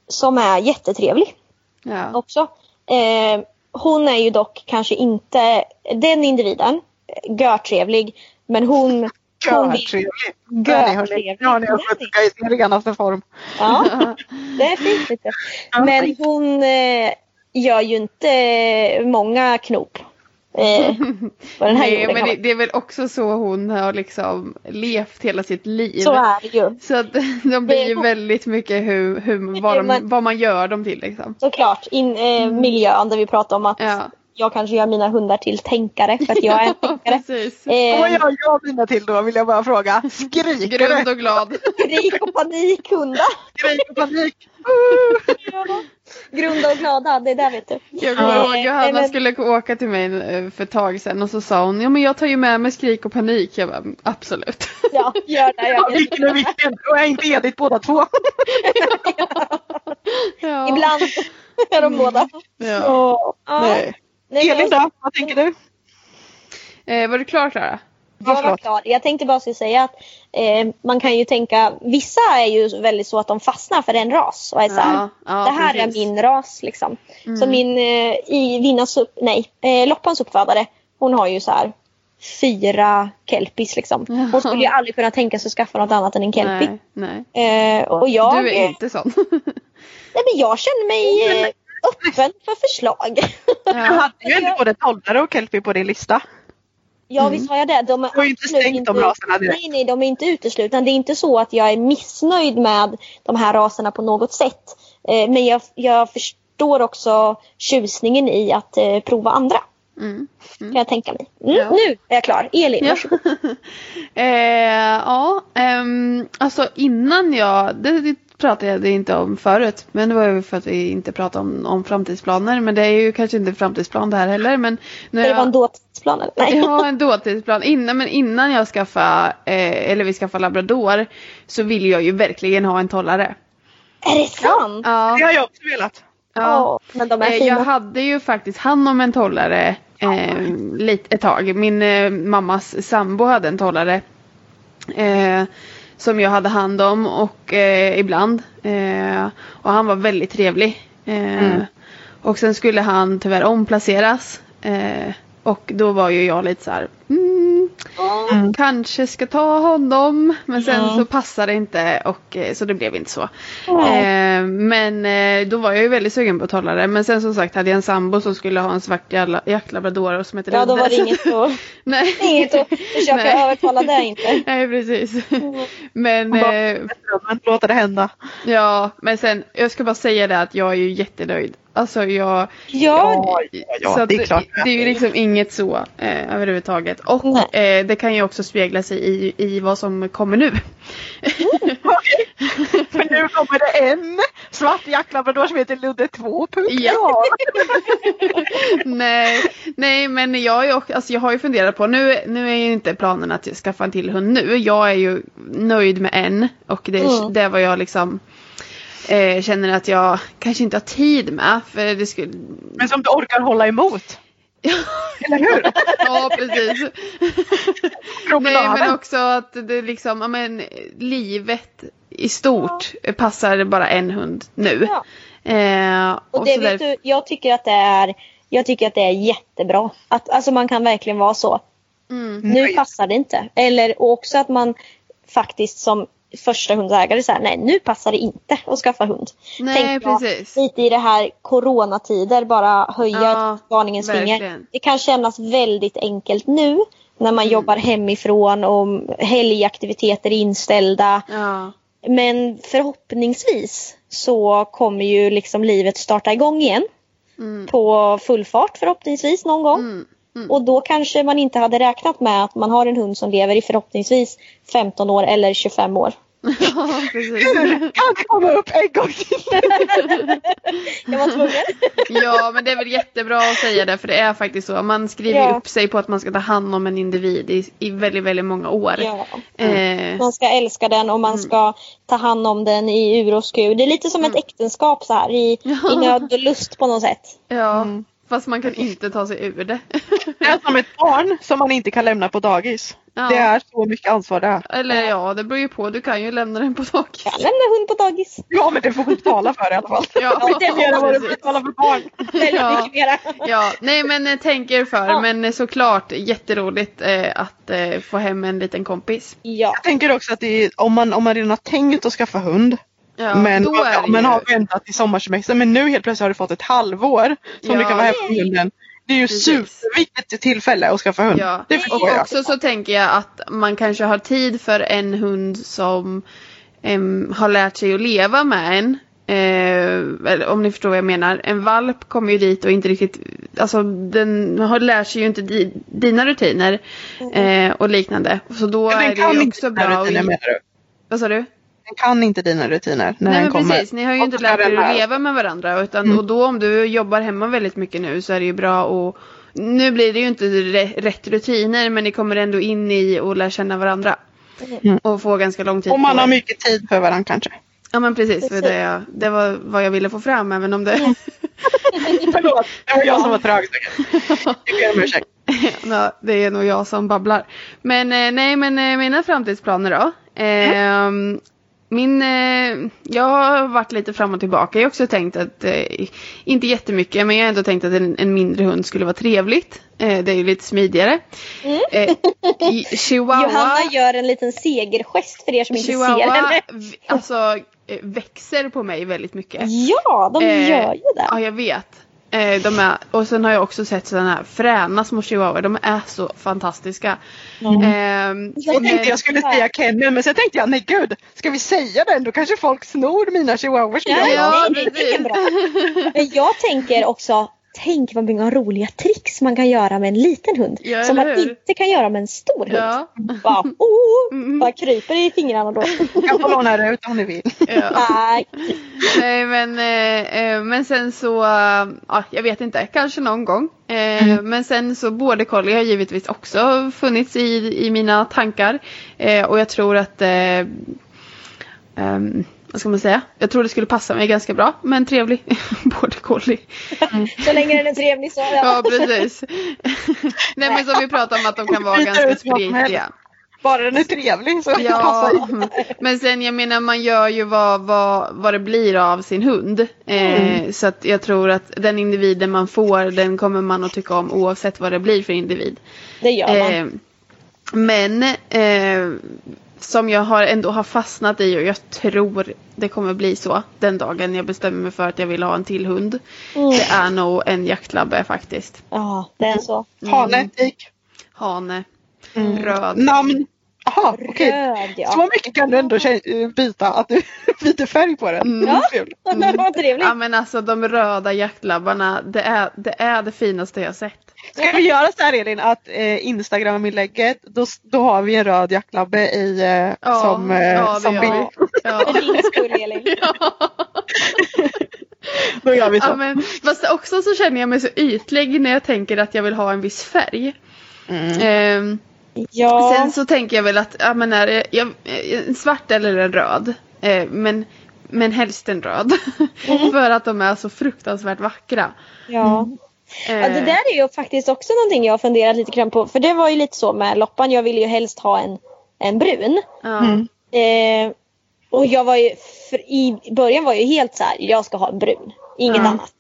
Som är jättetrevlig Ja. också. Eh, hon är ju dock kanske inte den individen, görtrevlig. Men hon... hon Görtrevlig. Har Görtrevlig. Ja, ni har skött i sin renaste form. Ja, det är fint. Men hon eh, gör ju inte många knop. Eh, Nej, men det, det är väl också så hon har liksom levt hela sitt liv. Så är det ju. Så att de blir ju väldigt mycket hur, hur, vad, de, vad man gör dem till liksom. Såklart. In, eh, miljön där vi pratar om att Ja. Jag kanske gör mina hundar till tänkare för att jag är en tänkare. Precis. Och Eh, vad gör jag mina till då vill jag bara fråga. Skriker Grund det? och glad. Skrik och panikhundar. Skrik och panik. Grunda och glada, det är där vet du. Jag kommer ihåg Eh, Johanna men- skulle åka till mig eh, för ett tag sedan och så sa hon ja men jag tar ju med mig skrik och panik. Jag bara "Mm, absolut. Ja, gör det. Ja, Jag vet. vilken är vilken? Och är inte Edith båda två? Ja. Ibland är de båda. Ja. Ja. Ja. Nej. Nej, Elin då? Vad tänker du? Eh, var du klar Klara? jag var klar. Jag tänkte bara säga att eh, man kan ju tänka, vissa är ju väldigt så att de fastnar för en ras och är så här, Ja, ja, det här precis. är min ras liksom. Mm. Så min, eh, i Vinnas upp, nej, eh, Loppans uppfödare, hon har ju så här fyra kelpis liksom. Hon skulle ju aldrig kunna tänka sig att skaffa något annat än en kelpie. Nej, nej. Eh, och jag, Du är inte sån. nej, men jag känner mig eh, öppen för förslag. Du ja. hade ju inte både tollare och kelpie på din lista. Ja visst har jag det. De är Du har ju inte stängt de raserna direkt. Nej, nej, de är inte uteslutna. Det är inte så att jag är missnöjd med de här raserna på något sätt. Eh, men jag, jag förstår också tjusningen i att eh, prova andra. Mm. Kan jag tänka mig. Mm, Ja. Nu är jag klar. Elin, Ja. varsågod. eh, ja, ehm, alltså innan jag, det, det pratade jag inte om förut, men det var ju för att vi inte pratade om, om framtidsplaner, men det är ju kanske inte framtidsplan det här heller, men när Det var en jag, dåtidsplan eller? Nej. jag har en dåtidsplan, innan, men innan jag skaffade, eh, eller vi skaffade labrador, så vill jag ju verkligen ha en tollare. Är det sant? Ja, Det har jag också velat. ja. Åh, men de är Eh, fina. Jag hade ju faktiskt hand om en tollare eh, lite, ett tag. Min eh, mammas sambo hade en tollare. Eh, som jag hade hand om och eh, ibland. Eh, och han var väldigt trevlig. Eh, Och sen skulle han tyvärr omplaceras. Eh, och då var ju jag lite så här. Mm, Åh, Kanske ska ta honom. Men sen så passade det inte och eh, så det blev inte så. nej. Eh, men eh, då var jag ju väldigt sugen på att hålla det. Men sen som sagt hade jag en sambo som skulle ha en svart jaktlabrador som hette Ja, då var det inget att, Nej. inget att försöka Nej. övertala det inte. Nej precis. Men Bara- eh, låta det hända. ja, men sen jag ska bara säga det att jag är ju jättenöjd. Alltså jag, Ja, ja, så att det är klart. det är ju liksom inget så eh, överhuvudtaget. Och Nej. eh, det kan ju också spegla sig i, i vad som kommer nu. För nu kommer det en svart jaktlabrador som heter Ludde 2. Ja. nej, nej, men jag, är också, alltså jag har ju funderat på, nu, nu är ju inte planen att skaffa en till hund nu. Jag är ju nöjd med en och det, Mm. det var jag liksom eh, känner att jag kanske inte har tid med. För det skulle... Men som du orkar hålla emot. Eller hur? Ja, precis. Nej, men också att det liksom, ja men livet i stort passar bara en hund nu. Ja. Eh, Och och det vet där- du, jag tycker att det är Jag tycker att det är jättebra. Att, alltså man kan verkligen vara så. Mm. Nu passar det inte. Eller också att man faktiskt som första hundägare säger nej nu passar det inte att skaffa hund. Nej, jag precis. Lite i det här coronatider bara höja Ja, varningens finger. verkligen. Det kan kännas väldigt enkelt nu när man Mm. jobbar hemifrån och helgaktiviteter är inställda. Ja. Men förhoppningsvis så kommer ju liksom livet starta igång igen. Mm. På full fart förhoppningsvis någon gång. Mm. Mm. Och då kanske man inte hade räknat med att man har en hund som lever i förhoppningsvis 15 år eller 25 år. Ja, precis. Kan det komma upp en gång till? Jag var tvungen. Ja, men det är väl jättebra att säga det för det är faktiskt så. Man skriver Ja. upp sig på att man ska ta hand om en individ i, i väldigt, väldigt många år. Ja. Eh, Man ska älska den och man ska ta hand om den i ur och skur. Det är lite som ett äktenskap så här i, i nöd och lust på något sätt. ja, fast man kan inte ta sig ur det. Det är som ett barn som man inte kan lämna på dagis. Ja. Det är så mycket ansvar det är. Eller ja, det beror ju på. Du kan ju lämna den på dagis. Jag lämnar hund på dagis. Ja men det får hon betala för i alla fall. Ja, det är mer än vad du betalar för barn. Ja. Ja, nej men eh, tänk er för. Ja. Men eh, såklart jätteroligt eh, att eh, få hem en liten kompis. Ja. Jag tänker också att det är, om, man, om man redan har tänkt att skaffa hund Ja, men, men ju- har väntat till sommarsemestern men nu helt plötsligt har du fått ett halvår som Ja. du kan vara hemma med hunden. Det är ju Precis. superviktigt tillfälle att skaffa hund. Ja. Det Och jag. också så tänker jag att man kanske har tid för en hund som em, har lärt sig att leva med en. Eh, om ni förstår vad jag menar. En valp kommer ju dit och inte riktigt, alltså den har lärt sig ju inte di, dina rutiner eh, och liknande. Så då är det ju också bra. rutiner menar du? Vad sa du? Den kan inte dina rutiner när Nej den men kommer. precis, ni har ju Och inte lärt er att leva med varandra. Utan, Mm. Och då om du jobbar hemma väldigt mycket nu så är det ju bra att nu blir det ju inte rätt rutiner men ni kommer ändå in i och lär känna varandra. Mm. Och få ganska lång tid Om man har mycket tid för varandra kanske. Ja men precis, för Precis. det, jag- det var vad jag ville få fram även om det... Förlåt, det var jag som var trög. Jag ber om ursäkt. ja, det är nog jag som babblar. Men eh, nej men eh, mina framtidsplaner då. Eh, Min, eh, jag har varit lite fram och tillbaka. Jag har också tänkt att, eh, inte jättemycket, men jag har ändå tänkt att en, en mindre hund skulle vara trevligt. Eh, det är ju lite smidigare. Eh, i- chihuahua, Johanna gör en liten segergest för er som inte ser chihuahua henne. v- alltså, eh, växer på mig väldigt mycket. Ja, de Eh, gör ju det. Ja, jag vet. Eh, de är, och sen har jag också sett sådana här fräna små chihuahuor. De är så fantastiska. Ehm, Jag tänkte jag skulle säga Kennel men sen tänkte jag nej gud, ska vi säga den då kanske folk snor mina chihuahuas. Ja. Ja, bra. Men jag tänker också, tänk vad många roliga tricks man kan göra med en liten hund. Ja, som man hur? inte kan göra med en stor hund. Ja. Bara, oh, Mm. bara kryper i fingrarna då. Jag får låna det ut om ni vill. ja. Nej. Nej men, eh, eh, men sen så, eh, ja, jag vet inte, kanske någon gång. Eh, Men sen så border collie har givetvis också funnits i, i mina tankar. Eh, och jag tror att, eh, ehm, vad ska man säga? Jag tror det skulle passa mig ganska bra med en trevlig border collie. Så länge den är trevlig så. Ja precis. Nej men som vi pratade om att de kan vara ganska spritiga. Bara den är trevlig så Ja, passar men sen jag menar man gör ju vad, vad, vad det blir av sin hund. Eh, Så att jag tror att den individen man får den kommer man att tycka om oavsett vad det blir för individ. Det gör man. Eh, men eh, som jag har ändå har fastnat i och jag tror det kommer bli så den dagen jag bestämmer mig för att jag vill ha en till hund. Mm. Det är nog en jaktlabbe faktiskt. Ja, det är så. Hane, tik. Hane, röd. Namn. Jaha, okej. Röd ja. Så mycket kan du ändå kä- eh, byta att du byter färg på den. Mm. Ja. Trevligt. Vad trevligt. Ja men alltså de röda jaktlabbarna, det är det, är det finaste jag sett. Ska vi göra så här Elin att eh, Instagram-inlägget då, då har vi en röd jaktlabbe i eh, Ja, som, eh, ja, som bild. vi. Ja. För din skull Elin. Då gör vi så. Ja, men, fast också så känner jag mig så ytlig när jag tänker att jag vill ha en viss färg. Mm. Ehm, Ja. Sen så tänker jag väl att ja, men är det, jag, en svart eller en röd. Eh, men, men helst en röd. För att de är så fruktansvärt vackra. ja. Eh, Ja, det där är ju faktiskt också någonting jag har funderat lite grann på. För det var ju lite så med loppan. Jag ville ju helst ha en, en brun. ja. Mm. Eh, och jag var ju, för i början var jag ju helt så här, jag ska ha en brun. Inget Ja. annat.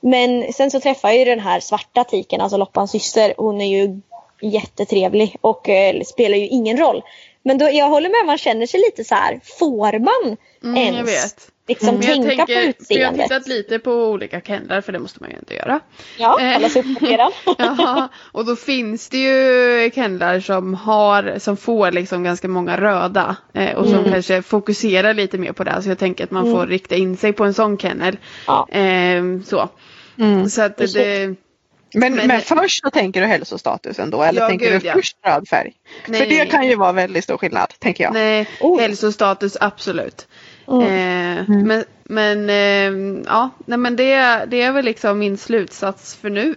Men sen så träffar jag ju den här svarta tiken, alltså Loppans syster. Hon är ju jättetrevlig och eh, spelar ju ingen roll. Men då, jag håller med, man känner sig lite så här, får man Mm, ens jag vet. liksom jag tänka på tänker, för jag har utseendet? tittat lite på olika kennlar för det måste man ju inte göra. Ja, hålla sig uppdaterad. Ja, och då finns det ju kennlar som har, som får liksom ganska många röda eh, och som Mm. kanske fokuserar lite mer på det. Så jag tänker att man får rikta in sig på en sån kennel. Ja. Eh, så. Mm. så att det, Men, Men- men, först så tänker du hälsostatusen då eller Ja, tänker gud, du ja. först röd färg? Nej. För det kan ju vara väldigt stor skillnad tänker jag. nej, Oh. hälsostatus absolut. Mm. Eh, Men, men eh, ja, nej, men det, det är väl liksom min slutsats för nu.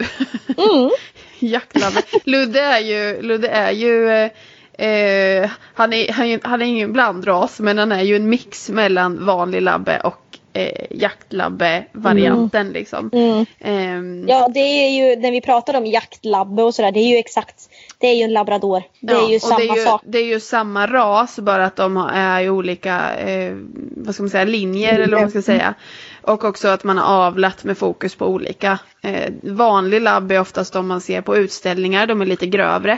Mm. Jaktlabbe. Ludde är ju, Ludde är ju eh, eh, han, är, han, är- han är ingen blandras men han är ju en mix mellan vanlig labbe och eh, jaktlabbe-varianten liksom. Mm. Ehm, Ja, det är ju när vi pratade om jaktlabbe och sådär, det är ju exakt, det är ju en labrador. Det är ja, ju och samma det är ju, sak. Det är ju samma ras bara att de är i olika eh, vad ska man säga, linjer eller vad man ska säga. Och också att man har avlat med fokus på olika. Eh, vanlig labb är oftast de man ser på utställningar, de är lite grövre.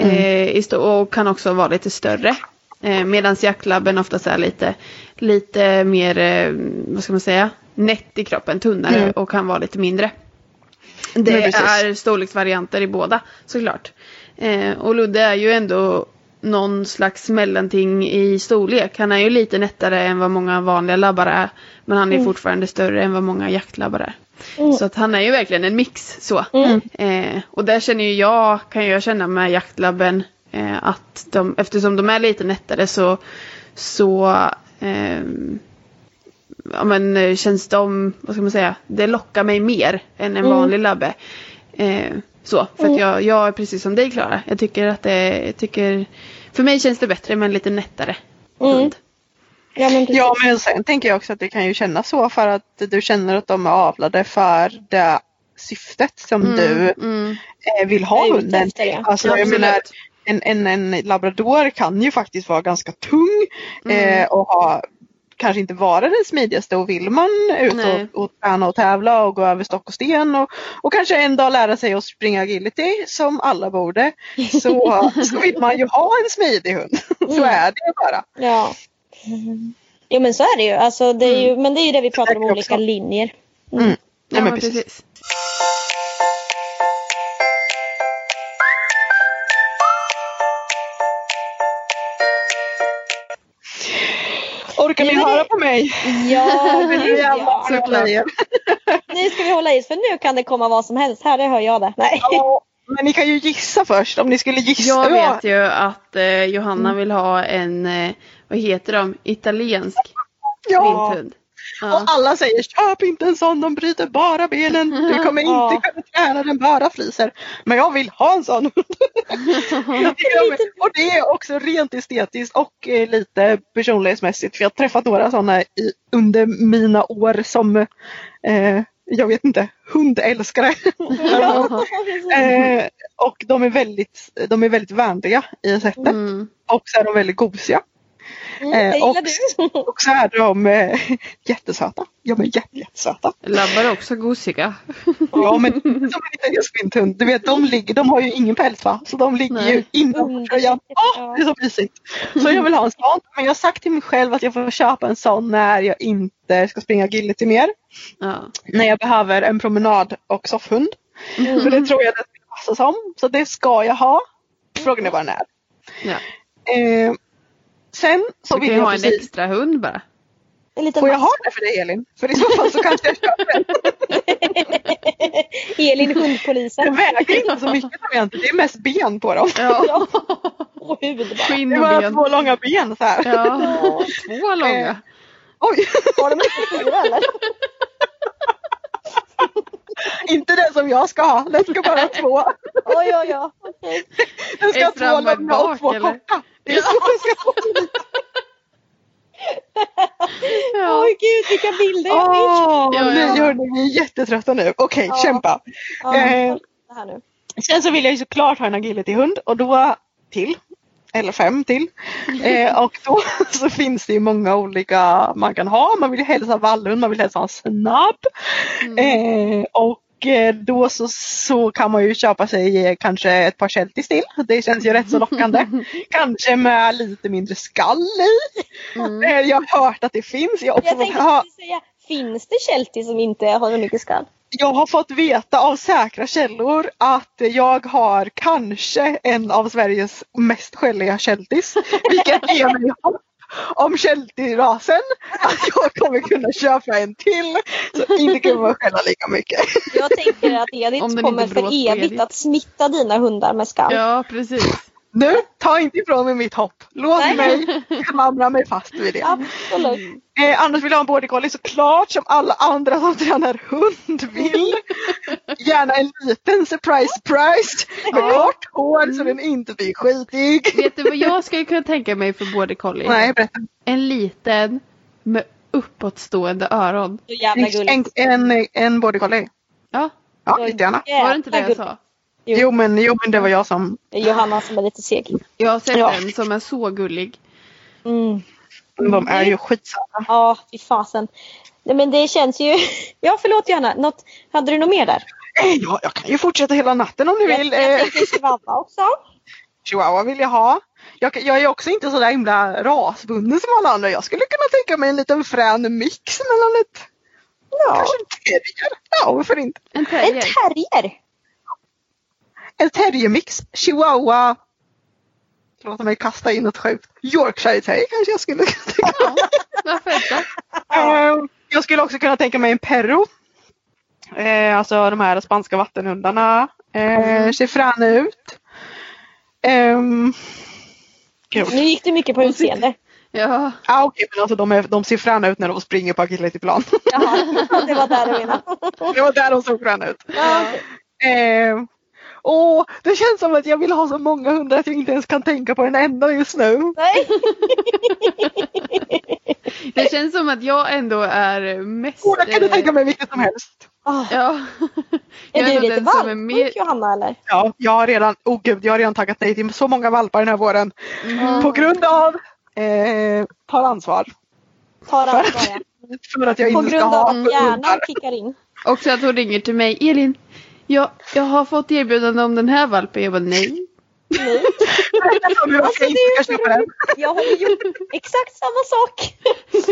Eh, i stå- och kan också vara lite större. Eh, Medan jaktlabben oftast är lite, lite mer, eh, vad ska man säga, nätt i kroppen, tunnare Mm. och kan vara lite mindre. Det är storleksvarianter i båda såklart. Eh, och Ludde är ju ändå någon slags mellanting i storlek. Han är ju lite nättare än vad många vanliga labbar är. Men han är fortfarande större än vad många jaktlabbar är. Mm. Så att han är ju verkligen en mix så. Mm. Eh, och där känner ju jag, kan jag känna med jaktlabben eh, att de, eftersom de är lite nättare så, så ehm, ja, men, eh, känns de, vad ska man säga, det lockar mig mer än en Mm. vanlig labbe. Eh, så, för att jag, jag är precis som dig Klara. Jag tycker att det, jag tycker, för mig känns det bättre med en lite nättare Mm. hund. Ja, men precis. Ja men sen tänker jag också att det kan ju kännas så för att du känner att de är avlade för det syftet som Mm, du mm, eh, vill ha hunden ja. Alltså, jag Absolut. menar, en, en, en labrador kan ju faktiskt vara ganska tung Mm. eh, och ha kanske inte vara den smidigaste och vill man ut Nej. och, och träna och tävla och gå över stock och sten och, och kanske en dag lära sig att springa agility som alla borde så, så vill man ju ha en smidig hund. så Mm. är det bara. Ja. Jo men så är det ju. Alltså, det är ju men det är ju det vi pratar om olika också. linjer. Mm. ja, Ja, men precis. precis. Orkar ni höra på mig? Ja, Det är gud, jävla ja. säger. Nu ska vi hålla i för nu kan det komma vad som helst. Här, det hör jag det. Nej. Ja, Men ni kan ju gissa först om ni skulle gissa. Jag Ja. vet ju att eh, Johanna Mm. vill ha en, eh, vad heter de, italiensk Ja. vinthund. Ja. Och alla säger köp inte en sån, de bryter bara benen. Du kommer inte Ja. kunna träna den bara fryser. Men jag vill ha en sån och det är också rent estetiskt och eh, lite personlighetsmässigt. För jag har träffat några sådana under mina år som, eh, jag vet inte, hundälskare. eh, och de är, väldigt, de är väldigt vänliga i sättet. Mm. Och så är de väldigt gosiga. Mm, Eh, och, du. och så är de eh, jättesöta. Ja men jätte, jättesöta. Labbar är också gosiga. Ja men som en italiensk vinthund. Du vet de, ligger, de har ju ingen päls va? Så de ligger Nej. ju inom tröjan. Åh, det är så mysigt. Så jag vill ha en sån. Men jag har sagt till mig själv att jag får köpa en sån när jag inte ska springa agility mer. Ja. När jag behöver en promenad och soffhund. Mm. För det tror jag det ska passa som. Så det ska jag ha. Frågan är bara när. Ja. Eh, sen så Du vill kan jag ha en precis. extra hund bara. En liten Får jag ha det för dig Elin? För i så fall så kanske jag köper en. Elin Den hundpolisen. väger inte så mycket som egentligen. Det är mest ben på dem. Ja. Och huvud bara. Skinn Det och var ben. två långa ben så här. Ja. Två långa. Oj, Har de inte fyra eller? inte den som jag ska ha. Den ska bara ha två. Oj, oj, oj. Okej. Den ska Är ha två långa och två korta. Det är så den ska. Oj gud vilka bilder jag fick. Åh, Ja, nu ja. ni mig jättetrötta nu. Okej, Ja. kämpa. Ja, Eh, nu. Sen så vill jag ju såklart ha en agility-hund och då till. Eller fem till. Eh, och då så finns det ju många olika man kan ha. Man vill ju ha vallhund, man vill helst ha en snabb. Eh, och eh, då så, så kan man ju köpa sig eh, kanske ett par shelties till. Det känns ju rätt så lockande. kanske med lite mindre skall i. Eh, jag har hört att det finns. Jag, Jag tänkte precis säga, finns det Sheltie som inte har så mycket skall? Jag har fått veta av säkra källor att jag har kanske en av Sveriges mest skälliga shelties. Vilket ger mig hopp om sheltie-rasen att jag kommer kunna köpa en till. Så inte kommer jag skälla lika mycket. Jag tänker att Om Edith kommer för evigt Edith. att smitta dina hundar med skall. Ja, precis. Nu, ta inte ifrån mig mitt hopp. Låt Nej. mig klamra mig fast vid det. Absolut. Eh, annars vill jag ha en border collie såklart som alla andra som tränar hund vill. Gärna en liten surprise surprise med Ja. kort hår så den inte blir skitig. Vet du vad jag skulle kunna tänka mig för border collie? Nej, berätta. En liten med uppåtstående öron. Så jävla En, gulligt. en, en border collie. Ja, Ja, jättegärna. var det inte det jag sa? Jo. Jo men, jo men det var jag som... Johanna som är lite seg. Jag har sett Ja. en som är så gullig. Mm. De är ju skitsamma. Ja, fy fasen. Nej men det känns ju... Ja förlåt Johanna. Något... Hade du något mer där? Eh, Ja, jag kan ju fortsätta hela natten om du vill. Jag, jag Eh, tänkte chihuahua också. Chihuahua vill jag ha. Jag, jag är också inte så där himla rasbunden som alla andra. Jag skulle kunna tänka mig en liten frän mix mellan ett... Ja. Kanske en terrier. Ja, varför inte? En En terrier. En terriermix. Chihuahua. Låt mig kasta in något sjukt. Yorkshire terrier kanske jag skulle kunna tänka mig. Ja, varför inte? Eh, Jag skulle också kunna tänka mig en perro. Eh, alltså de här spanska vattenhundarna. Eh, ser fräna ut. Ehm, gud. Nu gick det mycket på utseende. Ja, Ah, Okej, men alltså de, är, de ser fräna ut när de springer på agility-plan. Jaha, det var där du menade. det var där de såg fräna ut. Ja. Eh, åh, det känns som att jag vill ha så många hundar att jag inte ens kan tänka på en enda just nu. Nej. det känns som att jag ändå är mest... Åh, jag kan eh, tänka mig vilket som helst. Ah, Ja. Är Jag du lite är valpsjuk mer- Johanna eller? Ja, jag har redan, oh gud, jag har redan tackat nej till så många valpar den här våren. Mm. På grund av eh, tar ansvar. Tar För ansvar ja. för att jag På inte ska grund av ha att hjärnan hundar. kickar in. Också att hon ringer till mig. Elin, jag, jag har fått erbjudande om den här valpen. Jag bara nej. Alltså, det. Jag har gjort exakt samma sak.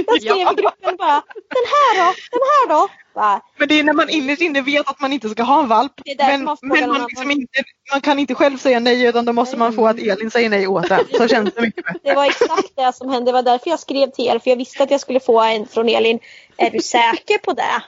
Jag skrev i gruppen bara Den här då? Den här då? Bara, Men det är när man innerst inne vet att man inte ska ha en valp. Men, man men man, liksom inte, man kan inte själv säga nej utan då måste man få att Elin säger nej åt en. Så känns det mycket bättre. Det var exakt det som hände. Det var därför jag skrev till er. För jag visste att jag skulle få en från Elin. Är du säker på det?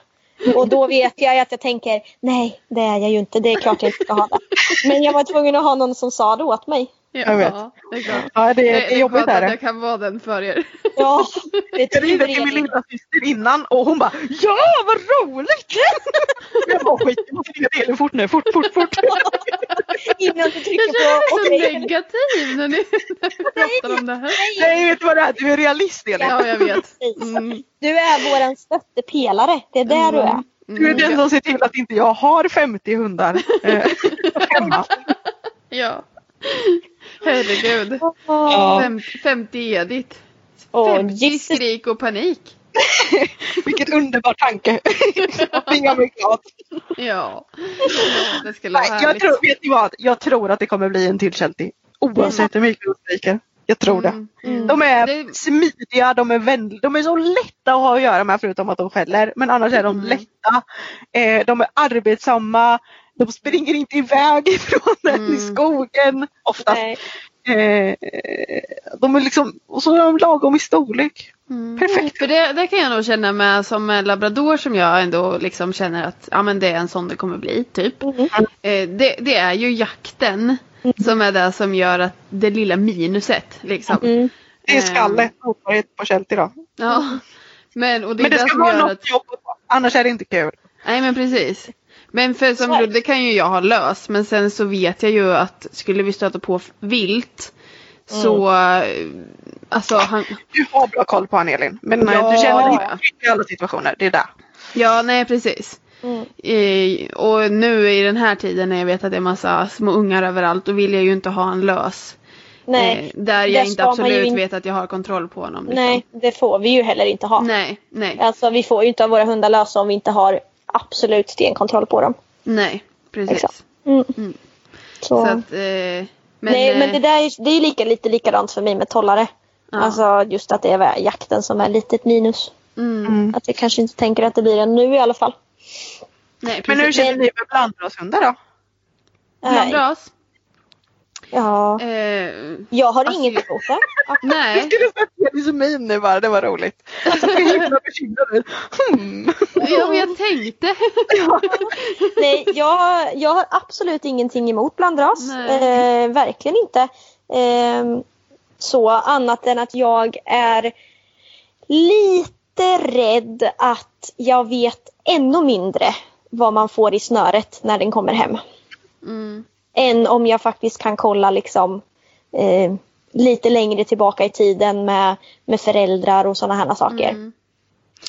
Och då vet jag att jag tänker nej det är jag ju inte. Det är klart jag inte ska ha det. Men jag var tvungen att ha någon som sa det åt mig. Ja, Jag vet. det är klart. Ja, det, Det, det det är jobbigt är det. jag kan vara den för er. Ja, det är Jag ringde till min lilla syster innan och hon bara Ja vad roligt! jag bara skit jag måste ringa till Elin fort nu, fort fort fort. Innan du Jag trycker känner på mig så negativ när ni, när ni pratar om det här. Nej vet du vad det är? Du är realist Elin. Ja, jag vet. Mm, Du är våran stöttepelare. Det är där du är. Du är den som ser till att inte jag har 50 hundar eh, hemma. Ja. Herregud. Ja. Fem, 50 Edith. Åh, 50 Jesus. skrik och panik. Vilken underbar tanke. Jag mig glad. Ja. det skulle vara Nej, jag tror, vet ni vad? Jag tror att det kommer bli en till Sheltie. Oavsett hur mycket de skriker. Jag tror det. Mm, mm. De är Det- smidiga, de är, vänl- de är så lätta att ha att göra med förutom att de skäller. Men annars är de Mm. lätta. Eh, de är arbetsamma. De springer inte iväg ifrån en Mm. i skogen oftast. Eh, de är liksom, och så är de lagom i storlek. Mm. Perfekt. För det, det kan jag nog känna med som en labrador som jag ändå liksom känner att ja, men det är en sån det kommer bli. Typ. Mm. Eh, det, det är ju jakten som är det som gör att det lilla minuset. Liksom. Mm. Det är Eh, skallet motsvarighet på Sheltie då. Ja. Men, och det är Men det det ska vara något att... jobb, annars är det inte kul. Nej men precis. Men för som det. Ludde kan ju jag ha löst. Men sen så vet jag ju att skulle vi stöta på vilt. Så eh, alltså han, Du har bra koll på han Elin. Men nej, Ja. du känner inte i alla situationer. Det är där. ja nej precis. Mm. Eh, och nu i den här tiden när jag vet att det är massa små ungar överallt. Då vill jag ju inte ha en lös. Nej, Eh, där jag inte absolut in- vet att jag har kontroll på honom. Liksom. nej, det får vi ju heller inte ha. Nej, nej, Alltså vi får ju inte ha våra hundar lösa om vi inte har absolut stenkontroll på dem. nej, precis. Exakt. Mm. Mm. Så. Så att, eh, men, nej, men eh, det där är, det är ju lika, lite likadant för mig med tollare. Ja. Alltså just att det är jakten som är lite ett minus. mm, Att vi kanske inte tänker att det blir det nu i alla fall. nej, Men hur känner ni med blandrashundar då? Bland Nej. ras? Ja. Eh, Jag har Alltså, inget emot det. Jag nej, skulle säga Jenny som min nu bara, det var roligt. Så himla bekymrad ut. Hmm. ja, men jag tänkte. Nej, jag, jag har absolut ingenting emot blandras. Eh, verkligen inte. Eh, så annat än att jag är lite rädd att jag vet ännu mindre vad man får i snöret när den kommer hem. Mm. Än om jag faktiskt kan kolla liksom eh, lite längre tillbaka i tiden med, med föräldrar och sådana här saker. Mm.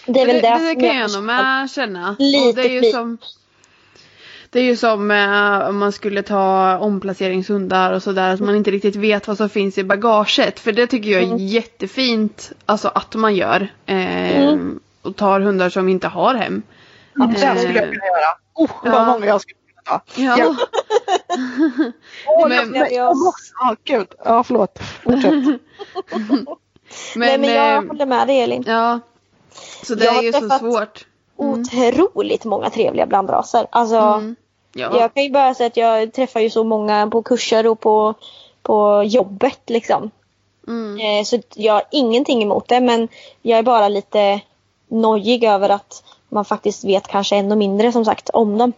Det är väl det, det, det kan jag nog med känna. Och det är som det är ju som eh, om man skulle ta omplaceringshundar och sådär, att man inte riktigt vet vad som finns i bagaget. För det tycker jag är Mm. jättefint alltså att man gör. Eh, Mm. Och tar hundar som inte har hem. Ja, det skulle jag kunna göra. Oh, vad Ja. många jag skulle kunna ta. Ja. Ja. Åh, Men- jag, men, jag ja gud. Ja förlåt. Fortsätt. Men, Nej men jag eh, håller med dig Elin. ja. Så det Jag är ju så svårt. Mm. Otroligt många trevliga blandraser. Alltså, Mm. Ja. Jag kan ju bara säga att jag träffar ju så många på kurser och på, på jobbet liksom. Mm. Eh, så jag har ingenting emot det men jag är bara lite nojig över att man faktiskt vet kanske ännu mindre som sagt om dem.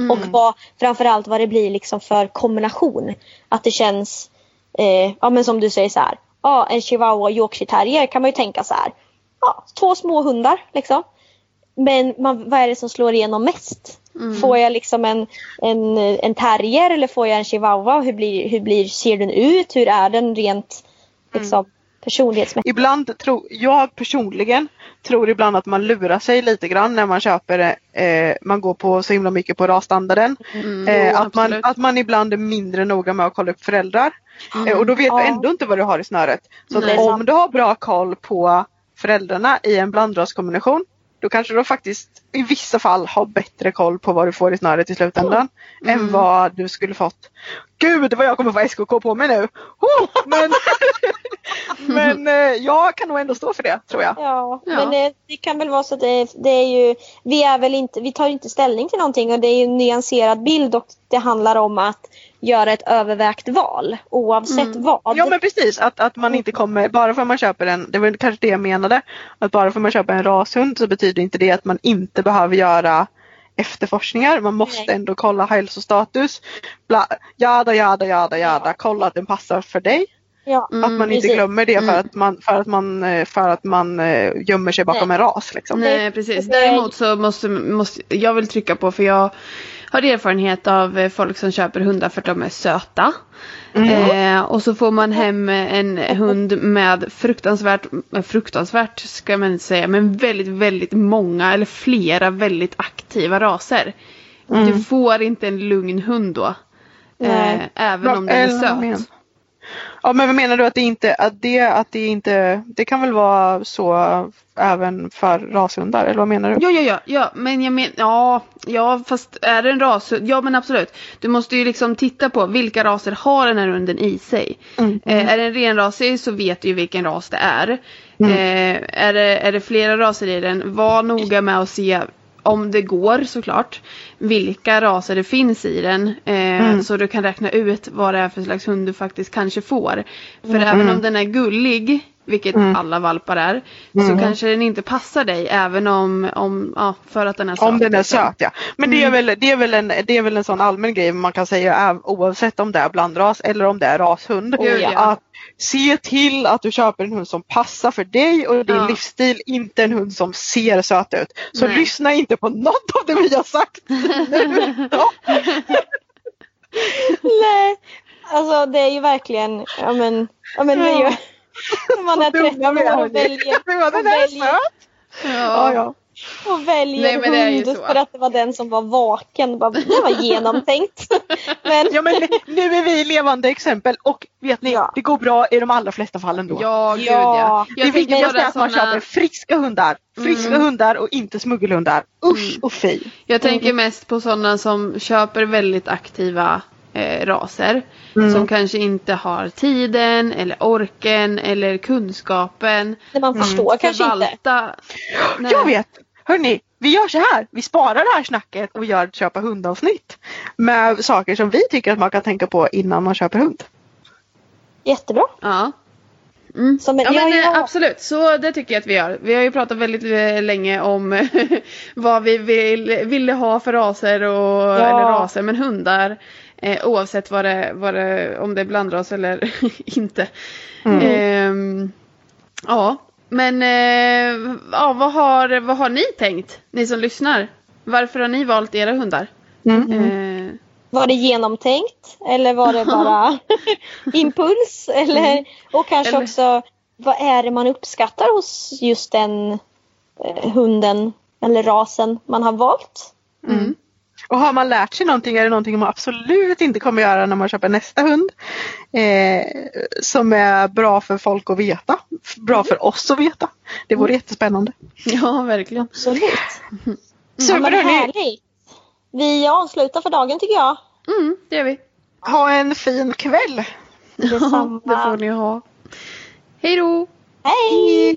Mm. Och vad, framförallt vad det blir liksom för kombination. Att det känns, eh, ja men som du säger så här. Ja, en chihuahua och yorkshire terrier kan man ju tänka så här. Ja, två små hundar liksom. Men man, vad är det som slår igenom mest? Mm. Får jag liksom en, en, en terrier eller får jag en chihuahua? Hur, blir, hur blir, ser den ut? Hur är den rent liksom, personlighetsmässigt? Ibland tror jag personligen tror ibland att man lurar sig lite grann när man köper eh, man går på så himla mycket på rasstandarden. Mm. Eh, Jo, att, man, absolut. att man ibland är mindre noga med att kolla upp föräldrar. Eh, och då vet Ja. du ändå inte vad du har i snöret. Så Nej. om du har bra koll på föräldrarna i en blandraskombination då kanske du faktiskt i vissa fall har bättre koll på vad du får i snöret i slutändan Mm. än vad du skulle fått. Gud vad jag kommer få SKK på mig nu! Oh, men men eh, jag kan nog ändå stå för det tror jag. Ja, Ja. men det, det kan väl vara så att det, det är ju, vi är väl inte, vi tar ju inte ställning till någonting och det är ju en nyanserad bild och det handlar om att göra ett övervägt val oavsett vad. Ja men precis, att, att man inte kommer, bara för att man köper en, det var kanske det jag menade, att bara för att man köper en rashund så betyder inte det att man inte behöver göra efterforskningar. Man måste ändå kolla hälsostatus. Bla, jada, jada, jada, jada. Kolla att den passar för dig. Ja, att man inte precis. glömmer det för Mm. att man, för att man, eh, för att man eh, gömmer sig bakom Nej. en ras. Liksom. Nej precis. det- Däremot så måste, måste jag vill trycka på för jag har erfarenhet av eh, folk som köper hundar för att de är söta. Eh, och så får man hem en hund med fruktansvärt, eh, fruktansvärt ska man inte säga, men väldigt, väldigt många eller flera väldigt aktiva raser. Du får inte en lugn hund då. Eh, även om den är söt. Ja men vad menar du att det inte, att det, att det inte, det kan väl vara så även för rashundar eller vad menar du? Ja, ja, ja, ja, men jag menar, ja, ja, fast är det en ras, ja men absolut. Du måste ju liksom titta på vilka raser har den här hunden i sig. Mm. Eh, är det en renrasig så vet du ju vilken ras det är. Eh, är, det, är det flera raser i den, var noga med att se om det går såklart, vilka raser det finns i den. Eh, Så du kan räkna ut vad det är för slags hund du faktiskt kanske får. För även om den är gullig, vilket alla valpar är, så kanske den inte passar dig även om, om ja, för att den är söt. Om den är liksom. söt ja. Men det, är väl, det, är väl en, det är väl en sån allmän grej man kan säga oavsett om det är blandras eller om det är rashund. Oh, ja. Att se till att du köper en hund som passar för dig och din Ja. livsstil, inte en hund som ser söt ut. Så Nej. lyssna inte på något av det vi har sagt. Ja. Nej, alltså det är ju verkligen, ja men, ja men det är ju, när man är Så dumma 13 vi är, år och väljer, och väljer! Ja, ja. Och väljer Nej, men det är ju hund så. för att det var den som var vaken. Bara, Det var genomtänkt. Men Ja men nu är vi levande exempel och vet ni, Ja. det går bra i de allra flesta fallen då. Ja, gud Ja. ja. det viktigaste är att man såna- köper friska hundar. Friska Mm. hundar och inte smuggelhundar. Usch och fy. Jag tänker mest på sådana som köper väldigt aktiva eh, raser. Mm. Som kanske inte har tiden eller orken eller kunskapen. det man förstår kanske inte. Nej. Jag vet! Hörni, vi gör så här. Vi sparar det här snacket och gör ett köpa hundavsnitt. Med saker som vi tycker att man kan tänka på innan man köper hund. Jättebra. Ja. Mm. Så, men, Ja men ja, eh, ja. absolut, så det tycker jag att vi gör. Vi har ju pratat väldigt eh, länge om vad vi vill, ville ha för raser och, Ja. eller raser, men hundar. Eh, oavsett vad det, vad det, om det är blandras eller inte. Mm. Ehm, ja, men eh, ja, vad, har, vad har ni tänkt? Ni som lyssnar. Varför har ni valt era hundar? Mm. Eh, Var det genomtänkt eller var det bara impuls? Eller, och kanske Eller- också vad är det man uppskattar hos just den eh, hunden eller rasen man har valt? mm. Och har man lärt sig någonting är det någonting man absolut inte kommer göra när man köper nästa hund. Eh, som är bra för folk att veta. Bra för oss att veta. Det vore jättespännande. Ja, verkligen. Absolut. Ja, Super hörni, härligt. Vi avslutar för dagen tycker jag. Mm, det gör vi. ha en fin kväll. Detsamma. det får ni ha. Hej då! Hej!